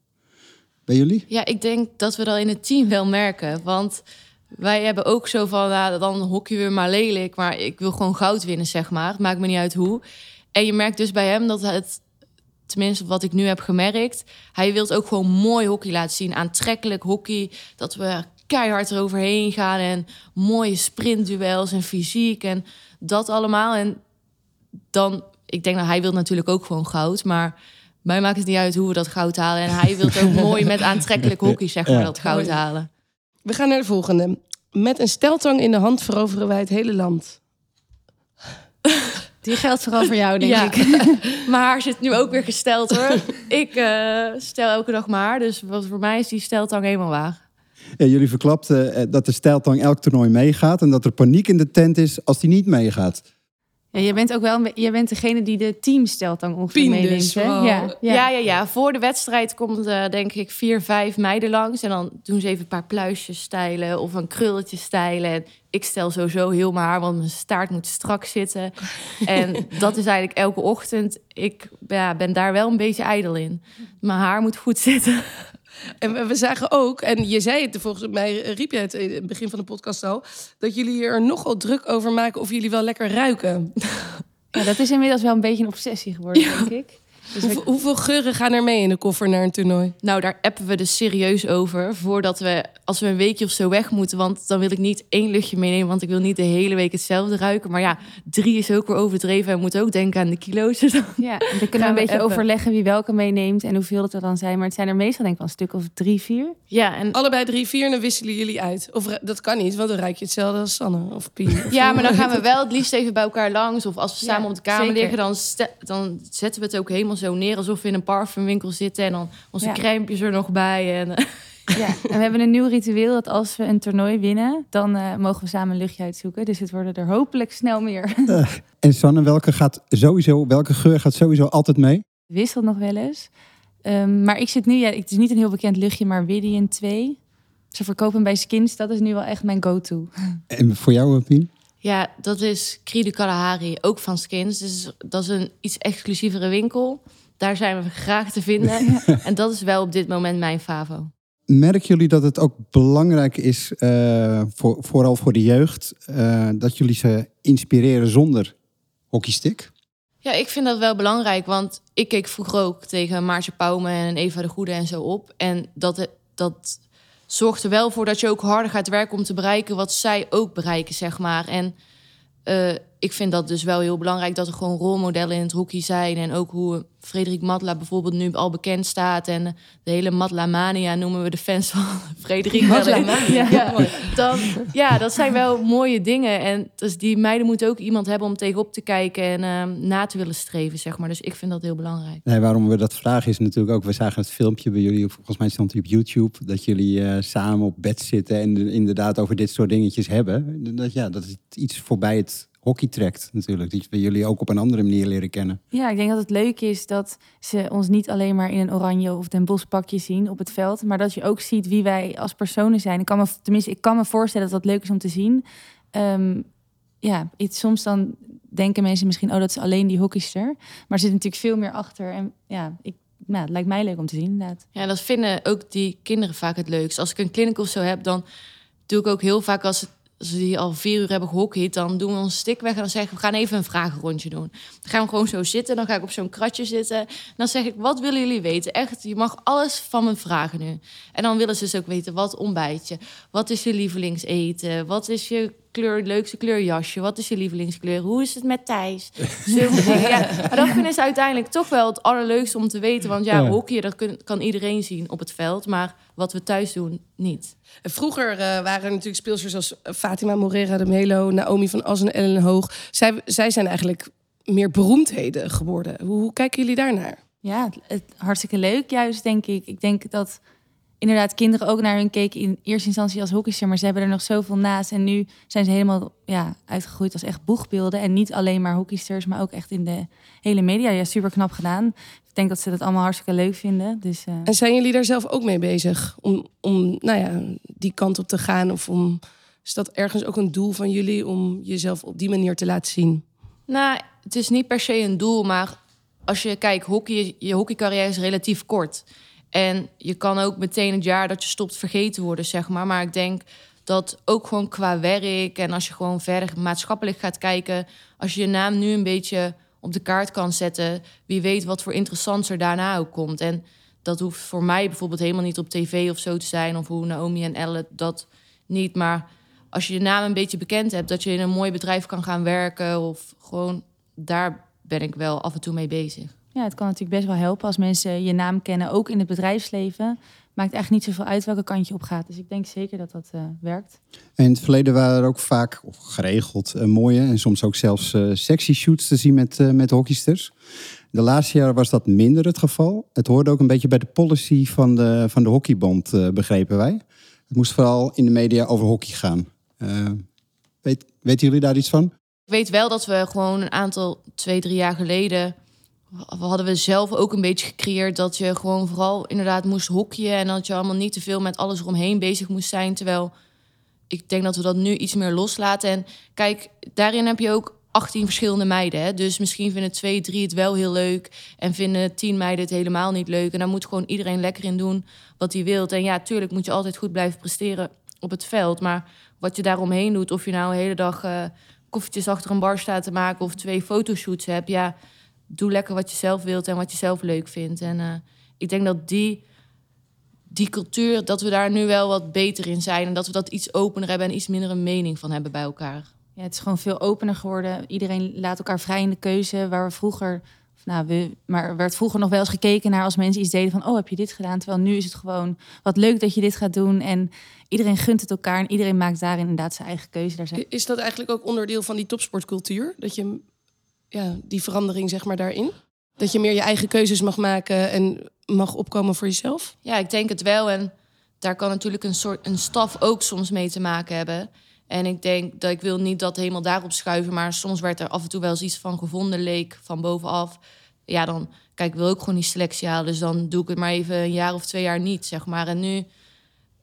Bij jullie? Ja, ik denk dat we dat in het team wel merken. Want wij hebben ook zo van, nou, dan hockey weer maar lelijk. Maar ik wil gewoon goud winnen, zeg maar. Maakt me niet uit hoe. En je merkt dus bij hem dat het, tenminste wat ik nu heb gemerkt... hij wil ook gewoon mooi hockey laten zien. Aantrekkelijk hockey. Dat we keihard eroverheen gaan en mooie sprintduels en fysiek en dat allemaal. En dan, ik denk dat hij wil natuurlijk ook gewoon goud, maar mij maakt het niet uit hoe we dat goud halen. En hij wil ook mooi met aantrekkelijk hockey, zeg maar, dat goud halen. We gaan naar de volgende. Met een steltang in de hand veroveren wij het hele land. Die geldt vooral voor jou, denk ja. ik. maar haar zit nu ook weer gesteld hoor. ik uh, stel elke dag maar. Dus wat voor mij is die steltang helemaal waar. Ja, jullie verklapten eh, dat de stijltang elk toernooi meegaat en dat er paniek in de tent is als die niet meegaat. Ja, je bent ook wel je bent degene die de team stelt dan ongeveer meeneemt. dus, hè? Ja, ja. Ja, ja, ja. Voor de wedstrijd komt eh, denk ik vier, vijf meiden langs. En dan doen ze even een paar pluisjes stijlen of een krulletje stijlen. En ik stel sowieso heel mijn haar, want mijn staart moet strak zitten. En dat is eigenlijk elke ochtend. Ik ja, ben daar wel een beetje ijdel in. Mijn haar moet goed zitten. En we- zagen ook, en je zei het volgens mij, eh, riep je het in het begin van de podcast al, dat jullie er nogal druk over maken of jullie wel lekker ruiken. Ja, dat is inmiddels wel een beetje een obsessie geworden, denk ik. Dus Hoeveel, hoeveel geuren gaan er mee in de koffer naar een toernooi? Nou, daar appen we dus serieus over. Voordat we, als we een weekje of zo weg moeten. Want dan wil ik niet één luchtje meenemen. Want ik wil niet de hele week hetzelfde ruiken. Maar ja, drie is ook weer overdreven. En we moeten ook denken aan de kilo's. Dus dan- Ja, dan kunnen we een beetje appen. overleggen wie welke meeneemt en hoeveel het er dan zijn. Maar het zijn er meestal denk ik wel een stuk of drie, vier. Ja, en Allebei drie, vier en dan wisselen jullie uit. Of dat kan niet, want dan ruik je hetzelfde als Sanne of Pien. Of Ja, maar dan gaan we wel het liefst even bij elkaar langs. Of als we Ja, samen op de kamer zeker. liggen, dan, dan zetten we het ook helemaal zo neer. Alsof we in een parfumwinkel zitten. En dan onze Ja. er nog bij. En, eh, Ja, en we hebben een nieuw ritueel dat als we een toernooi winnen, dan eh, mogen we samen een luchtje uitzoeken. Dus het worden er hopelijk snel meer. En Sanne, welke, gaat sowieso, welke geur gaat sowieso altijd mee? Wisselt nog wel eens. Ehm, maar ik zit nu, ja, het is niet een heel bekend luchtje, maar Widian 2. Ze verkopen hem bij Skins, dat is nu wel echt mijn go-to. En voor jou, eh, Pien? Ja, dat is Cri du Kalahari, ook van Skins. Dus dat is een iets exclusievere winkel. Daar zijn we graag te vinden. En dat is wel op dit moment mijn favo. Merken jullie dat het ook belangrijk is, eh, voor, vooral voor de jeugd, eh, dat jullie ze inspireren zonder hockeystick? Ja, ik vind dat wel belangrijk, want ik keek vroeger ook tegen Maartje Pauwme en Eva de Goede en zo op. En dat, dat zorgt er wel voor dat je ook harder gaat werken om te bereiken wat zij ook bereiken, zeg maar. En eh, ik vind dat dus wel heel belangrijk dat er gewoon rolmodellen in het hockey zijn. En ook hoe Frederik Matla bijvoorbeeld nu al bekend staat. En de hele Matla-mania noemen we de fans van Frederik. Matla-mania. Ja, dan, ja, dat zijn wel mooie dingen. En dus die meiden moeten ook iemand hebben om tegenop te kijken en ehm, na te willen streven, zeg maar. Dus ik vind dat heel belangrijk. Nee, waarom we dat vragen is natuurlijk ook, we zagen het filmpje bij jullie, volgens mij stond het op YouTube, dat jullie eh, samen op bed zitten en de- inderdaad over dit soort dingetjes hebben. Dat, ja, dat het iets voorbij het hockey trekt natuurlijk, dat we jullie ook op een andere manier leren kennen. Ja, ik denk dat het leuk is dat ze ons niet alleen maar in een oranje of Den Bosch pakje zien op het veld, maar dat je ook ziet wie wij als personen zijn. Ik kan me, tenminste, ik kan me voorstellen dat dat leuk is om te zien. Ehm, ja, het, soms dan denken mensen misschien, oh, dat is alleen die hockeyster. Maar er zit natuurlijk veel meer achter. En ja, ik, nou, het lijkt mij leuk om te zien, inderdaad. Ja, dat vinden ook die kinderen vaak het leukst. Als ik een clinic of zo heb, dan doe ik ook heel vaak als, het, als we die al vier uur hebben gehockeyd, dan doen we onze stick weg en dan zeggen we, we gaan even een vragenrondje doen. Dan gaan we gewoon zo zitten, dan ga ik op zo'n kratje zitten. En dan zeg ik, wat willen jullie weten? Echt, je mag alles van me vragen nu. En dan willen ze dus ook weten, wat ontbijt je? Wat is je lievelingseten? Wat is je kleur, leukste kleurjasje? Wat is je lievelingskleur? Hoe is het met Thijs? Ja, maar dat vinden ze uiteindelijk toch wel het allerleukste om te weten. Want ja, Ja. hockey, dat kan iedereen zien op het veld. Maar wat we thuis doen, niet. Vroeger eh, waren er natuurlijk speelsters als Fatima Morera de Melo, Naomi van As en Ellen Hoog. Zij, zij zijn eigenlijk meer beroemdheden geworden. Hoe, hoe kijken jullie daarnaar? Ja, hartstikke leuk juist, denk ik. Ik denk dat inderdaad kinderen ook naar hun keken in eerste instantie als hockeyster, maar ze hebben er nog zoveel naast. En nu zijn ze helemaal ja, uitgegroeid als echt boegbeelden. En niet alleen maar hockeysters, maar ook echt in de hele media. Ja, super knap gedaan. Ik denk dat ze dat allemaal hartstikke leuk vinden. Dus eh, En zijn jullie daar zelf ook mee bezig? Om, om nou ja, die kant op te gaan? Of om, is dat ergens ook een doel van jullie om jezelf op die manier te laten zien? Nou, het is niet per se een doel, maar als je kijkt, hockey, je hockeycarrière is relatief kort. En je kan ook meteen het jaar dat je stopt vergeten worden, zeg maar. Maar ik denk dat ook gewoon qua werk en als je gewoon verder maatschappelijk gaat kijken, als je je naam nu een beetje op de kaart kan zetten, wie weet wat voor interessants er daarna ook komt. En dat hoeft voor mij bijvoorbeeld helemaal niet op tv of zo te zijn, of hoe Naomi en Elle dat niet. Maar als je je naam een beetje bekend hebt, dat je in een mooi bedrijf kan gaan werken of gewoon daar ben ik wel af en toe mee bezig. Ja, het kan natuurlijk best wel helpen als mensen je naam kennen, ook in het bedrijfsleven. Maakt eigenlijk niet zoveel uit welke kant je op gaat. Dus ik denk zeker dat dat eh, werkt. En in het verleden waren er ook vaak, of geregeld, eh, mooie en soms ook zelfs eh, sexy shoots te zien met, eh, met hockeysters. De laatste jaren was dat minder het geval. Het hoorde ook een beetje bij de policy van de, van de hockeybond, eh, begrepen wij. Het moest vooral in de media over hockey gaan. Weet, weten jullie daar iets van? Ik weet wel dat we gewoon een aantal, twee, drie jaar geleden... hadden we zelf ook een beetje gecreëerd... dat je gewoon vooral inderdaad moest hockeyen... en dat je allemaal niet te veel met alles eromheen bezig moest zijn. Terwijl ik denk dat we dat nu iets meer loslaten. En kijk, daarin heb je ook 18 verschillende meiden. Hè? Dus misschien vinden twee, drie het wel heel leuk. En vinden tien meiden het helemaal niet leuk. En dan moet gewoon iedereen lekker in doen wat hij wil. En ja, tuurlijk moet je altijd goed blijven presteren op het veld. Maar wat je daaromheen doet, of je nou een hele dag uh, koffietjes achter een bar staat te maken of twee fotoshoots hebt, ja, doe lekker wat je zelf wilt en wat je zelf leuk vindt. En uh, ik denk dat die, die cultuur, dat we daar nu wel wat beter in zijn en dat we dat iets opener hebben en iets minder een mening van hebben bij elkaar. Ja, het is gewoon veel opener geworden. Iedereen laat elkaar vrij in de keuze. Waar we vroeger, nou, we, maar werd vroeger nog wel eens gekeken naar als mensen iets deden van, oh, heb je dit gedaan? Terwijl nu is het gewoon, wat leuk dat je dit gaat doen. En iedereen gunt het elkaar en iedereen maakt daarin inderdaad zijn eigen keuze. Daar zijn... Is dat eigenlijk ook onderdeel van die topsportcultuur? Dat je, ja, die verandering zeg maar daarin? Dat je meer je eigen keuzes mag maken en mag opkomen voor jezelf? Ja, ik denk het wel. En daar kan natuurlijk een soort een staf ook soms mee te maken hebben. En ik denk dat ik wil niet dat helemaal daarop schuiven, maar soms werd er af en toe wel eens iets van gevonden, leek van bovenaf. Ja, dan kijk, ik wil ook gewoon die selectie halen, dus dan doe ik het maar even een jaar of twee jaar niet, zeg maar. En nu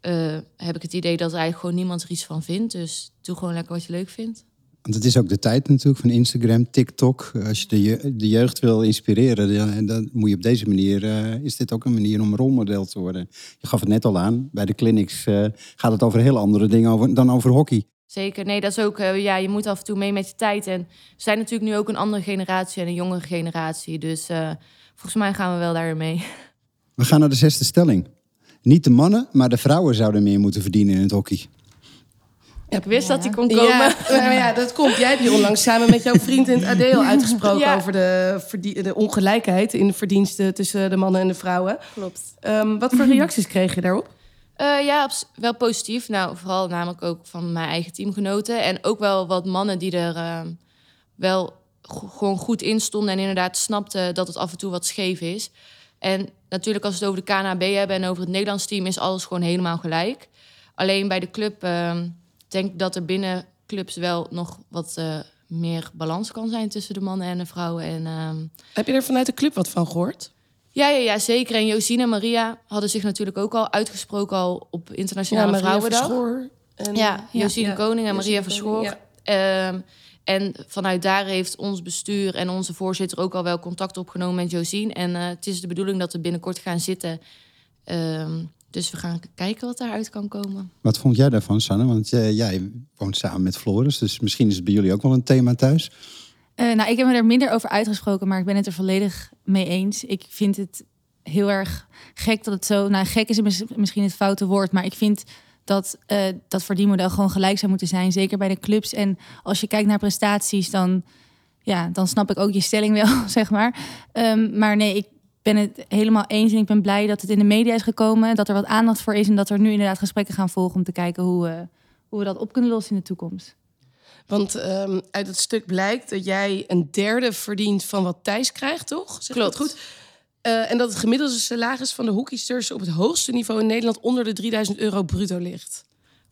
uh, heb ik het idee dat eigenlijk gewoon niemand er iets van vindt. Dus doe gewoon lekker wat je leuk vindt. Want het is ook de tijd natuurlijk van Instagram, TikTok. Als je de, je de jeugd wil inspireren, dan, dan, moet je op deze manier... Uh, is dit ook een manier om rolmodel te worden. Je gaf het net al aan, bij de clinics uh, gaat het over heel andere dingen over, dan over hockey. Zeker, nee, dat is ook, uh, ja, je moet af en toe mee met je tijd. En we zijn natuurlijk nu ook een andere generatie en een jongere generatie. Dus volgens mij gaan we wel daar mee. We gaan naar de zesde stelling. Niet de mannen, maar de vrouwen zouden meer moeten verdienen in het hockey. Ja, ik wist ja. dat die kon komen. Ja, nou ja, dat komt. Jij hebt hier onlangs samen met jouw vriend in het AD al uitgesproken ja. over de, de, ongelijkheid in de verdiensten tussen de mannen en de vrouwen. Klopt. Um, wat voor reacties kreeg je daarop? Uh, ja, wel positief. Nou, vooral namelijk ook van mijn eigen teamgenoten. En ook wel wat mannen die er uh, wel gewoon goed in stonden. En inderdaad snapten dat het af en toe wat scheef is. En natuurlijk als we het over de KNAB hebben en over het Nederlands team... is alles gewoon helemaal gelijk. Alleen bij de club uh, denk dat er binnen clubs wel nog wat uh, meer balans kan zijn... tussen de mannen en de vrouwen. En, ehm, Heb je er vanuit de club wat van gehoord? Ja, ja, ja, zeker. En Josine en Maria hadden zich natuurlijk ook al uitgesproken al op Internationale ja, Vrouwendag. Verschoor en, ja, Josine ja, Koning en Maria Verschoor. Um, en vanuit daar heeft ons bestuur en onze voorzitter ook al wel contact opgenomen met Josine. En uh, het is de bedoeling dat we binnenkort gaan zitten. Um, dus we gaan kijken wat daaruit kan komen. Wat vond jij daarvan, Sanne? Want uh, jij woont samen met Floris, dus misschien is het bij jullie ook wel een thema thuis. Uh, nou, ik heb me er minder over uitgesproken, maar ik ben het er volledig mee eens. Ik vind het heel erg gek dat het zo. Nou, gek is misschien het foute woord, maar ik vind dat uh, dat verdienmodel gewoon gelijk zou moeten zijn. Zeker bij de clubs. En als je kijkt naar prestaties, dan, ja, dan snap ik ook je stelling wel, zeg maar. Um, maar nee, ik ben het helemaal eens en ik ben blij dat het in de media is gekomen. Dat er wat aandacht voor is en dat er nu inderdaad gesprekken gaan volgen om te kijken hoe, uh, hoe we dat op kunnen lossen in de toekomst. Want um, uit het stuk blijkt dat jij een derde verdient van wat Thijs krijgt, toch? Zeg Klopt. goed? Uh, en dat het gemiddelde salaris van de hockeysters op het hoogste niveau in Nederland onder de 3000 euro bruto ligt.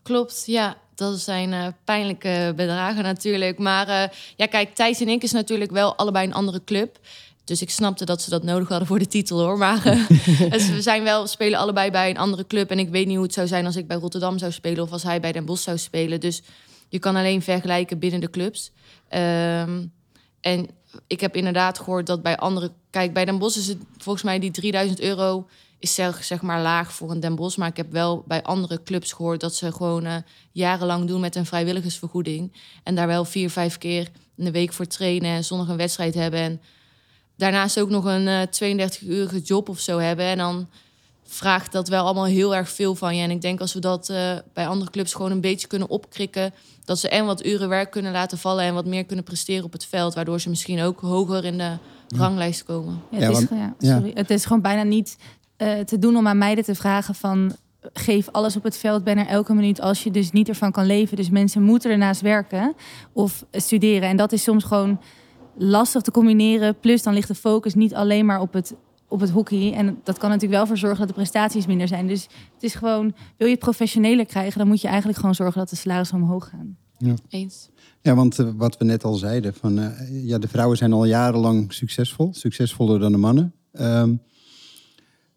Klopt, ja. Dat zijn uh, pijnlijke bedragen natuurlijk. Maar uh, ja, kijk, Thijs en ik is natuurlijk wel allebei een andere club. Dus ik snapte dat ze dat nodig hadden voor de titel hoor. Maar dus we zijn wel, spelen allebei bij een andere club. En ik weet niet hoe het zou zijn als ik bij Rotterdam zou spelen of als hij bij Den Bosch zou spelen. Dus je kan alleen vergelijken binnen de clubs. Um, en ik heb inderdaad gehoord dat bij andere... Kijk, bij Den Bosch is het volgens mij die 3000 euro... is zeg, zeg maar laag voor een Den Bosch. Maar ik heb wel bij andere clubs gehoord... dat ze gewoon uh, jarenlang doen met een vrijwilligersvergoeding. En daar wel vier, vijf keer in de week voor trainen... en zondag een wedstrijd hebben. En daarnaast ook nog een uh, 32-urige job of zo hebben. En dan vraagt dat wel allemaal heel erg veel van je. En ik denk als we dat uh, bij andere clubs gewoon een beetje kunnen opkrikken... dat ze en wat uren werk kunnen laten vallen... en wat meer kunnen presteren op het veld... waardoor ze misschien ook hoger in de ranglijst komen. Ja, het, is, ja, sorry. het is gewoon bijna niet uh, te doen om aan meiden te vragen van... geef alles op het veld, ben er elke minuut... als je dus niet ervan kan leven. Dus mensen moeten ernaast werken of studeren. En dat is soms gewoon lastig te combineren. Plus dan ligt de focus niet alleen maar op het op het hockey. En dat kan natuurlijk wel voor zorgen dat de prestaties minder zijn. Dus het is gewoon, wil je het professioneler krijgen, dan moet je eigenlijk gewoon zorgen dat de salarissen omhoog gaan. Eens. Ja, want eh, wat we net al zeiden, van, eh, ja, de vrouwen zijn al jarenlang succesvol. Succesvoller dan de mannen. Ehm,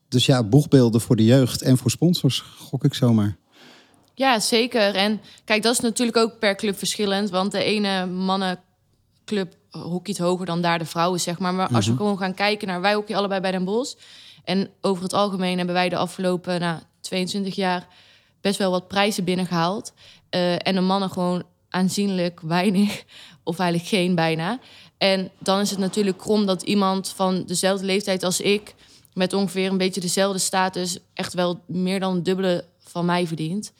dus ja, boegbeelden voor de jeugd en voor sponsors, gok ik zomaar. Ja, zeker. En kijk, dat is natuurlijk ook per club verschillend. Want de ene mannenclub hockeyt hoger dan daar de vrouwen, zeg maar. Maar als we gewoon gaan kijken naar... Wij hockey allebei bij Den Bosch. En over het algemeen hebben wij de afgelopen nou, 22 jaar... best wel wat prijzen binnengehaald. Eh, en de mannen gewoon aanzienlijk weinig. Of eigenlijk geen bijna. En dan is het natuurlijk krom dat iemand van dezelfde leeftijd als ik... met ongeveer een beetje dezelfde status... echt wel meer dan het dubbele van mij verdient.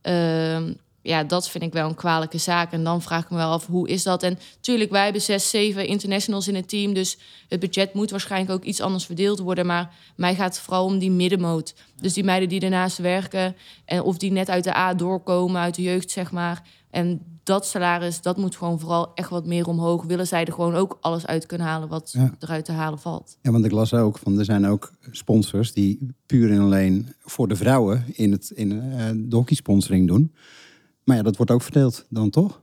Ehm, ja, dat vind ik wel een kwalijke zaak. En dan vraag ik me wel af, hoe is dat? En natuurlijk, wij hebben zes, zeven internationals in het team. Dus het budget moet waarschijnlijk ook iets anders verdeeld worden. Maar mij gaat het vooral om die middenmoot. Dus die meiden die ernaast werken. En of die net uit de A doorkomen, uit de jeugd, zeg maar. En dat salaris, dat moet gewoon vooral echt wat meer omhoog. Willen zij er gewoon ook alles uit kunnen halen wat Ja. eruit te halen valt. Ja, want ik las ook van er zijn ook sponsors die puur en alleen voor de vrouwen in, het, in eh, de hockeysponsoring doen. Maar ja, dat wordt ook verdeeld dan toch?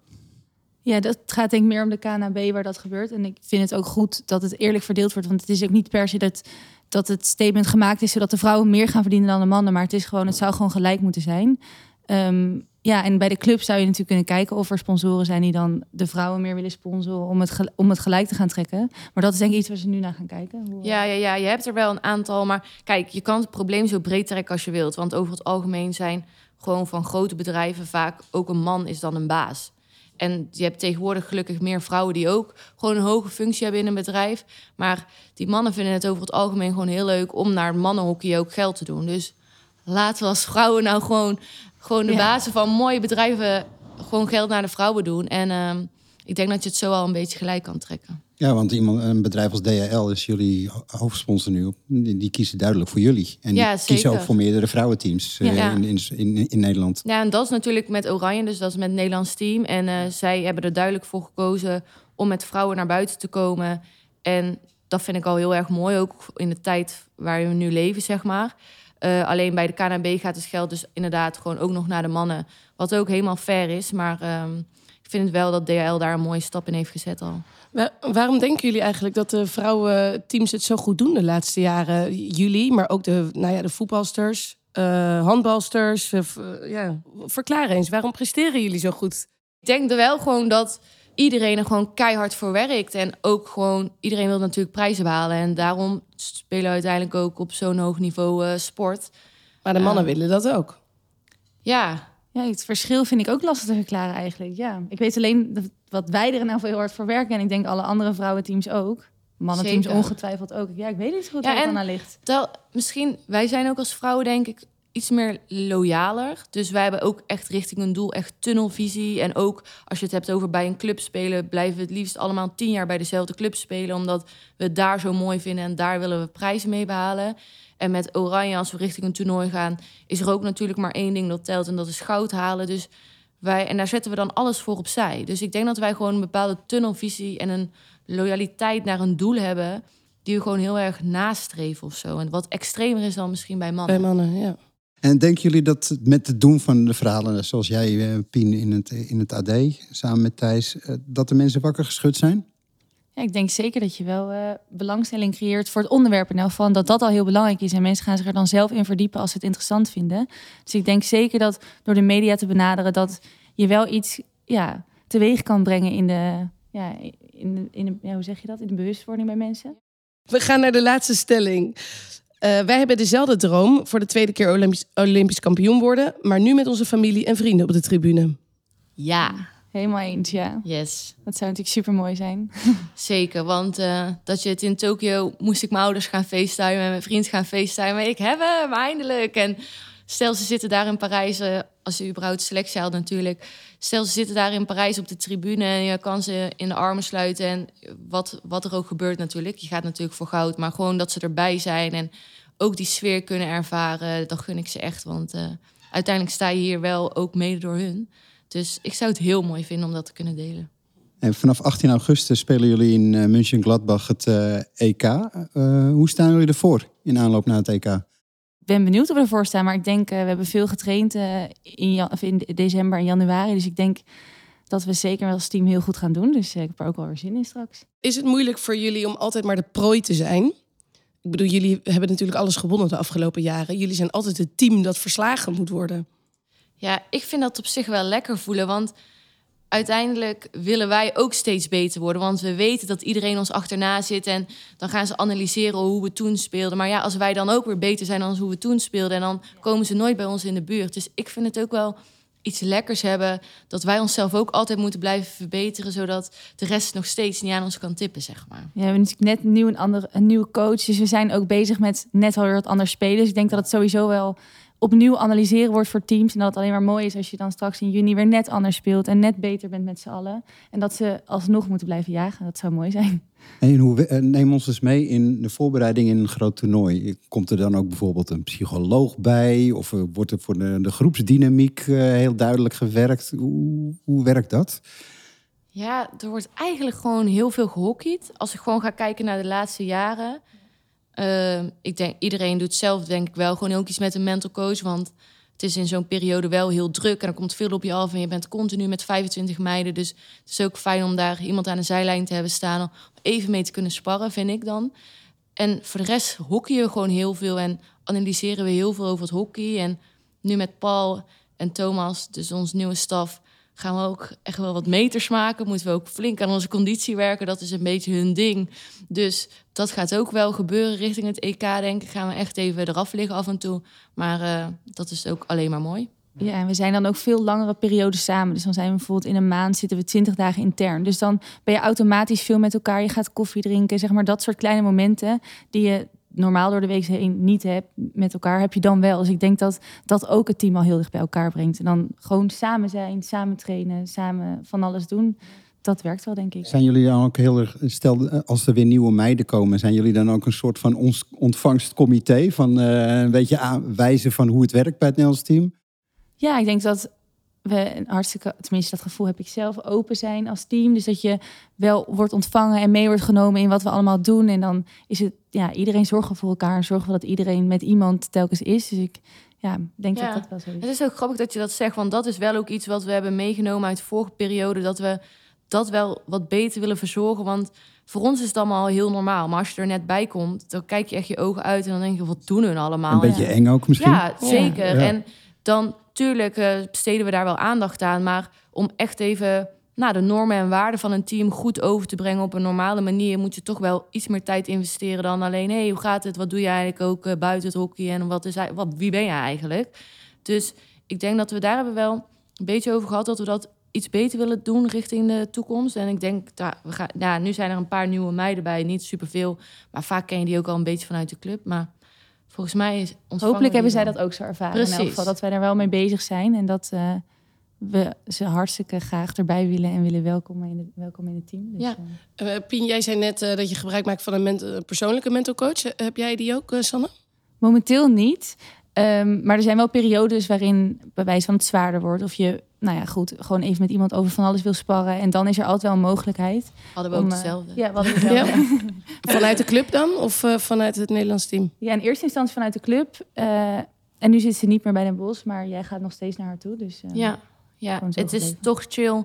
Ja, dat gaat denk ik meer om de KNB waar dat gebeurt. En ik vind het ook goed dat het eerlijk verdeeld wordt. Want het is ook niet per se dat, dat het statement gemaakt is... zodat de vrouwen meer gaan verdienen dan de mannen. Maar het, is gewoon, het zou gewoon gelijk moeten zijn. Ehm, ja, en bij de club zou je natuurlijk kunnen kijken... of er sponsoren zijn die dan de vrouwen meer willen sponsoren... om het, om het gelijk te gaan trekken. Maar dat is denk ik iets waar ze nu naar gaan kijken. Hoe- Ja, ja, ja, je hebt er wel een aantal. Maar kijk, je kan het probleem zo breed trekken als je wilt. Want over het algemeen zijn gewoon van grote bedrijven vaak ook een man is dan een baas. En je hebt tegenwoordig gelukkig meer vrouwen die ook gewoon een hoge functie hebben in een bedrijf. Maar die mannen vinden het over het algemeen gewoon heel leuk om naar mannenhockey ook geld te doen. Dus laten we als vrouwen nou gewoon, gewoon de Ja. bazen van mooie bedrijven gewoon geld naar de vrouwen doen. En ehm, ik denk dat je het zo al een beetje gelijk kan trekken. Ja, want iemand, een bedrijf als DHL is jullie ho- hoofdsponsor nu. Die, die kiezen duidelijk voor jullie. En Ja, die kiezen ook voor meerdere vrouwenteams eh, Ja. in, in, in, in Nederland. Ja, en dat is natuurlijk met Oranje, dus dat is met het Nederlands team. En eh, zij hebben er duidelijk voor gekozen om met vrouwen naar buiten te komen. En dat vind ik al heel erg mooi, ook in de tijd waar we nu leven, zeg maar. Eh, alleen bij de KNB gaat het geld dus inderdaad gewoon ook nog naar de mannen. Wat ook helemaal fair is, maar ehm, vind het wel dat DHL daar een mooie stap in heeft gezet al. Wa- waarom denken jullie eigenlijk dat de vrouwenteams het zo goed doen de laatste jaren? Jullie, maar ook de, nou ja, de voetbalsters, eh, handbalsters. eh, ja. Verklaar eens, waarom presteren jullie zo goed? Ik denk er wel gewoon dat iedereen er gewoon keihard voor werkt. En ook gewoon, iedereen wil natuurlijk prijzen behalen. En daarom spelen we uiteindelijk ook op zo'n hoog niveau sport. Maar de mannen willen dat ook. Ja, Ja, het verschil vind ik ook lastig te verklaren eigenlijk. Ja, ik weet alleen dat, wat wij er nou heel hard voor werken. En ik denk alle andere vrouwenteams ook. Mannenteams Zeker. ongetwijfeld ook. Ja, ik weet niet zo goed Ja, waar het aan ligt. Misschien, wij zijn ook als vrouwen denk ik iets meer loyaler. Dus wij hebben ook echt richting een doel, echt tunnelvisie. En ook als je het hebt over bij een club spelen, blijven we het liefst allemaal tien jaar bij dezelfde club spelen. Omdat we het daar zo mooi vinden en daar willen we prijzen mee behalen. En met Oranje, als we richting een toernooi gaan, is er ook natuurlijk maar één ding dat telt. En dat is goud halen. Dus wij, en daar zetten we dan alles voor opzij. Dus ik denk dat wij gewoon een bepaalde tunnelvisie en een loyaliteit naar een doel hebben. Die we gewoon heel erg nastreven of zo. En wat extremer is dan misschien bij mannen. Bij mannen, ja. En denken jullie dat met het doen van de verhalen, zoals jij, eh, Pien, in het, in het AD, samen met Thijs, eh, dat de mensen wakker geschud zijn? Ja, ik denk zeker dat je wel eh, belangstelling creëert voor het onderwerp. Elk geval dat dat al heel belangrijk is. En mensen gaan zich er dan zelf in verdiepen als ze het interessant vinden. Dus ik denk zeker dat door de media te benaderen... dat je wel iets ja, teweeg kan brengen in de... Ja, in de, in de ja, hoe zeg je dat? In de bewustwording bij mensen. We gaan naar de laatste stelling. Eh, wij hebben dezelfde droom voor de tweede keer Olympisch, Olympisch kampioen worden. Maar nu met onze familie en vrienden op de tribune. Ja, Helemaal eens, ja. yes. Dat zou natuurlijk super mooi zijn. Zeker, want eh, dat je het in Tokio moest ik mijn ouders gaan facetimen en mijn vriend gaan facetimen. Ik heb hem eindelijk. En stel ze zitten daar in Parijs, eh, als je überhaupt selectie haalt natuurlijk. Stel ze zitten daar in Parijs op de tribune en je kan ze in de armen sluiten. En wat, wat er ook gebeurt natuurlijk. Je gaat natuurlijk voor goud, maar gewoon dat ze erbij zijn en ook die sfeer kunnen ervaren. Dat gun ik ze echt, want eh, uiteindelijk sta je hier wel ook mede door hun. Dus ik zou het heel mooi vinden om dat te kunnen delen. En vanaf 18 augustus spelen jullie in eh, München Gladbach het eh, EK. Eh, hoe staan jullie ervoor in aanloop naar het EK? Ik ben benieuwd of we ervoor staan. Maar ik denk, we hebben veel getraind eh, in, of in december en januari. Dus ik denk dat we zeker als team heel goed gaan doen. Dus ik heb er ook wel weer zin in straks. Is het moeilijk voor jullie om altijd maar de prooi te zijn? Ik bedoel, jullie hebben natuurlijk alles gewonnen de afgelopen jaren. Jullie zijn altijd het team dat verslagen moet worden. Ja, ik vind dat op zich wel lekker voelen. Want uiteindelijk willen wij ook steeds beter worden. Want we weten dat iedereen ons achterna zit. En dan gaan ze analyseren hoe we toen speelden. Maar ja, als wij dan ook weer beter zijn dan hoe we toen speelden. En dan komen ze nooit bij ons in de buurt. Dus ik vind het ook wel iets lekkers hebben. Dat wij onszelf ook altijd moeten blijven verbeteren. Zodat de rest nog steeds niet aan ons kan tippen, zeg maar. Ja, we hebben natuurlijk net nieuw een, andere, een nieuwe coach. Dus we zijn ook bezig met net alweer wat anders spelen. Dus ik denk dat het sowieso wel opnieuw analyseren wordt voor teams. En dat het alleen maar mooi is als je dan straks in juni weer net anders speelt en net beter bent met z'n allen. En dat ze alsnog moeten blijven jagen. Dat zou mooi zijn. En hoe, eh, neem ons eens mee in de voorbereiding in een groot toernooi. Komt er dan ook bijvoorbeeld een psycholoog bij? Of eh, wordt er voor de, de groepsdynamiek eh, heel duidelijk gewerkt? Hoe, hoe werkt dat? Ja, er wordt eigenlijk gewoon heel veel gehockeyd. Als ik gewoon ga kijken naar de laatste jaren uh, ik denk, iedereen doet zelf denk ik wel gewoon ook iets met een mental coach. Want het is in zo'n periode wel heel druk en er komt veel op je af. En je bent continu met 25 meiden. Dus het is ook fijn om daar iemand aan de zijlijn te hebben staan. Om even mee te kunnen sparren, vind ik dan. En voor de rest hockeyen we gewoon heel veel. En analyseren we heel veel over het hockey. En nu met Paul en Thomas, dus ons nieuwe staf gaan we ook echt wel wat meters maken. Moeten we ook flink aan onze conditie werken. Dat is een beetje hun ding. Dus dat gaat ook wel gebeuren richting het EK, denk ik. Gaan we echt even eraf liggen af en toe. Maar uh, dat is ook alleen maar mooi. Ja, en we zijn dan ook veel langere periodes samen. Dus dan zijn we bijvoorbeeld in een maand zitten we twintig dagen intern. Dus dan ben je automatisch veel met elkaar. Je gaat koffie drinken, zeg maar dat soort kleine momenten die je normaal door de week heen niet hebt met elkaar, heb je dan wel. Dus ik denk dat dat ook het team al heel dicht bij elkaar brengt. En dan gewoon samen zijn, samen trainen, samen van alles doen. Dat werkt wel, denk ik. Zijn jullie dan ook heel erg, stel als er weer nieuwe meiden komen, zijn jullie dan ook een soort van ons ontvangstcomité? Van uh, een beetje aanwijzen van hoe het werkt bij het Nederlands team? Ja, ik denk dat we een hartstikke, tenminste dat gevoel heb ik zelf, open zijn als team. Dus dat je wel wordt ontvangen en mee wordt genomen in wat we allemaal doen. En dan is het, ja, iedereen zorgen voor elkaar. Zorgen dat iedereen met iemand telkens is. Dus ik ja, denk dat dat wel zo is. Het is ook grappig dat je dat zegt, want dat is wel ook iets wat we hebben meegenomen uit de vorige periode. Dat we dat wel wat beter willen verzorgen. Want voor ons is het allemaal heel normaal. Maar als je er net bij komt, dan kijk je echt je ogen uit en dan denk je, wat doen hun allemaal? Een beetje eng ook misschien? Ja, zeker. En dan Tuurlijk uh, besteden we daar wel aandacht aan. Maar om echt even nou, de normen en waarden van een team goed over te brengen op een normale manier, moet je toch wel iets meer tijd investeren dan alleen. hey, hoe gaat het? Wat doe je eigenlijk ook uh, buiten het hockey? En wat is, wat, wie ben je eigenlijk? Dus ik denk dat we daar hebben wel een beetje over gehad dat we dat iets beter willen doen richting de toekomst. En ik denk, dat we gaan, nou, nu zijn er een paar nieuwe meiden bij, niet superveel. Maar vaak ken je die ook al een beetje vanuit de club. Maar volgens mij is Hopelijk hebben zij dat ook zo ervaren. Precies. In elk geval dat wij daar wel mee bezig zijn en dat uh, we ze hartstikke graag erbij willen en willen welkomen in, het, welkom in het team. Dus, ja. Uh, Pien, jij zei net uh, dat je gebruik maakt van een persoonlijke mental coach. heb jij die ook, Sanne? Momenteel niet. Um, maar er zijn wel periodes waarin bij wijze van het zwaarder wordt. Of je nou ja, goed, gewoon even met iemand over van alles wil sparren. En dan is er altijd wel een mogelijkheid. Hadden we ook hetzelfde. Ja, we hadden hetzelfde. vanuit de club dan? Of uh, vanuit het Nederlands team? Ja, in eerste instantie vanuit de club. Uh, en nu zit ze niet meer bij Den Bos, maar jij gaat nog steeds naar haar toe. Dus, uh, ja, ja. het is toch chill.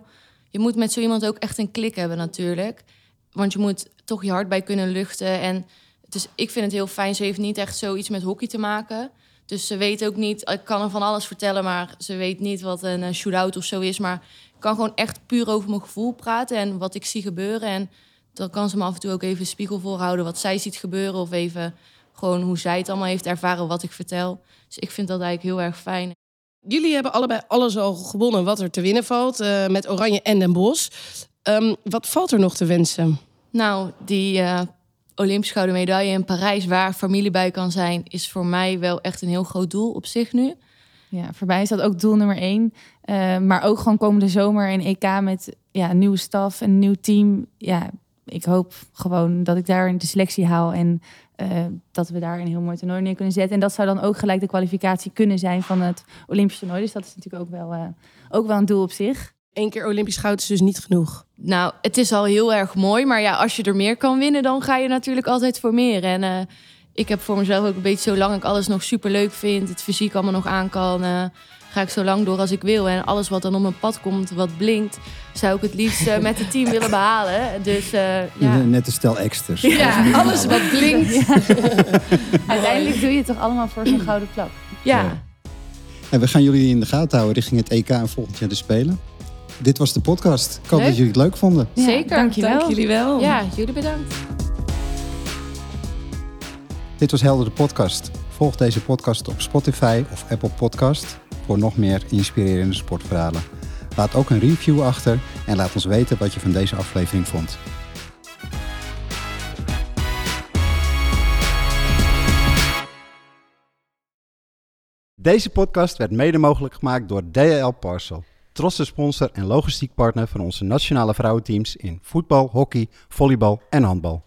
Je moet met zo iemand ook echt een klik hebben natuurlijk. Want je moet toch je hart bij kunnen luchten. En dus ik vind het heel fijn. Ze heeft niet echt zoiets met hockey te maken. Dus ze weet ook niet, ik kan er van alles vertellen, maar ze weet niet wat een uh, shootout of zo is. Maar ik kan gewoon echt puur over mijn gevoel praten en wat ik zie gebeuren. En dan kan ze me af en toe ook even spiegel voorhouden wat zij ziet gebeuren. Of even gewoon hoe zij het allemaal heeft ervaren, wat ik vertel. Dus ik vind dat eigenlijk heel erg fijn. Jullie hebben allebei alles al gewonnen wat er te winnen valt. Uh, met Oranje en Den Bosch. Um, wat valt er nog te wensen? Nou, die uh, Olympisch gouden medaille in Parijs, waar familie bij kan zijn, is voor mij wel echt een heel groot doel op zich nu. Ja, voor mij is dat ook doel nummer één. Uh, maar ook gewoon komende zomer een EK met ja, nieuwe staf, een nieuw team. Ja, ik hoop gewoon dat ik daar de selectie haal en uh, dat we daar een heel mooi toernooi neer kunnen zetten. En dat zou dan ook gelijk de kwalificatie kunnen zijn van het Olympisch toernooi. Dus dat is natuurlijk ook wel, uh, ook wel een doel op zich. Eén keer Olympisch goud is dus niet genoeg. Nou, het is al heel erg mooi. Maar ja, als je er meer kan winnen, dan ga je natuurlijk altijd voor meer. En uh, ik heb voor mezelf ook een beetje, zolang ik alles nog super leuk vind, het fysiek allemaal nog aan kan, uh, ga ik zo lang door als ik wil. En alles wat dan op mijn pad komt, wat blinkt, zou ik het liefst eh, met het team willen behalen. Dus eh, ja. Net een stel extras. Ja, alles wat blinkt. Uiteindelijk doe je het toch allemaal voor zo'n gouden plak. ja. En we gaan jullie in de gaten houden richting het EK en volgend jaar de Spelen. Dit was de podcast. Ik hoop Leuk. dat jullie het leuk vonden. Ja, Zeker. Dankjewel. Dank jullie wel. Ja, jullie bedankt. Dit was Helder de podcast. Volg deze podcast op Spotify of Apple Podcast voor nog meer inspirerende sportverhalen. Laat ook een review achter en laat ons weten wat je van deze aflevering vond. Deze podcast werd mede mogelijk gemaakt door DHL Parcel, trotse sponsor en logistiek partner van onze nationale vrouwenteams in voetbal, hockey, volleybal en handbal.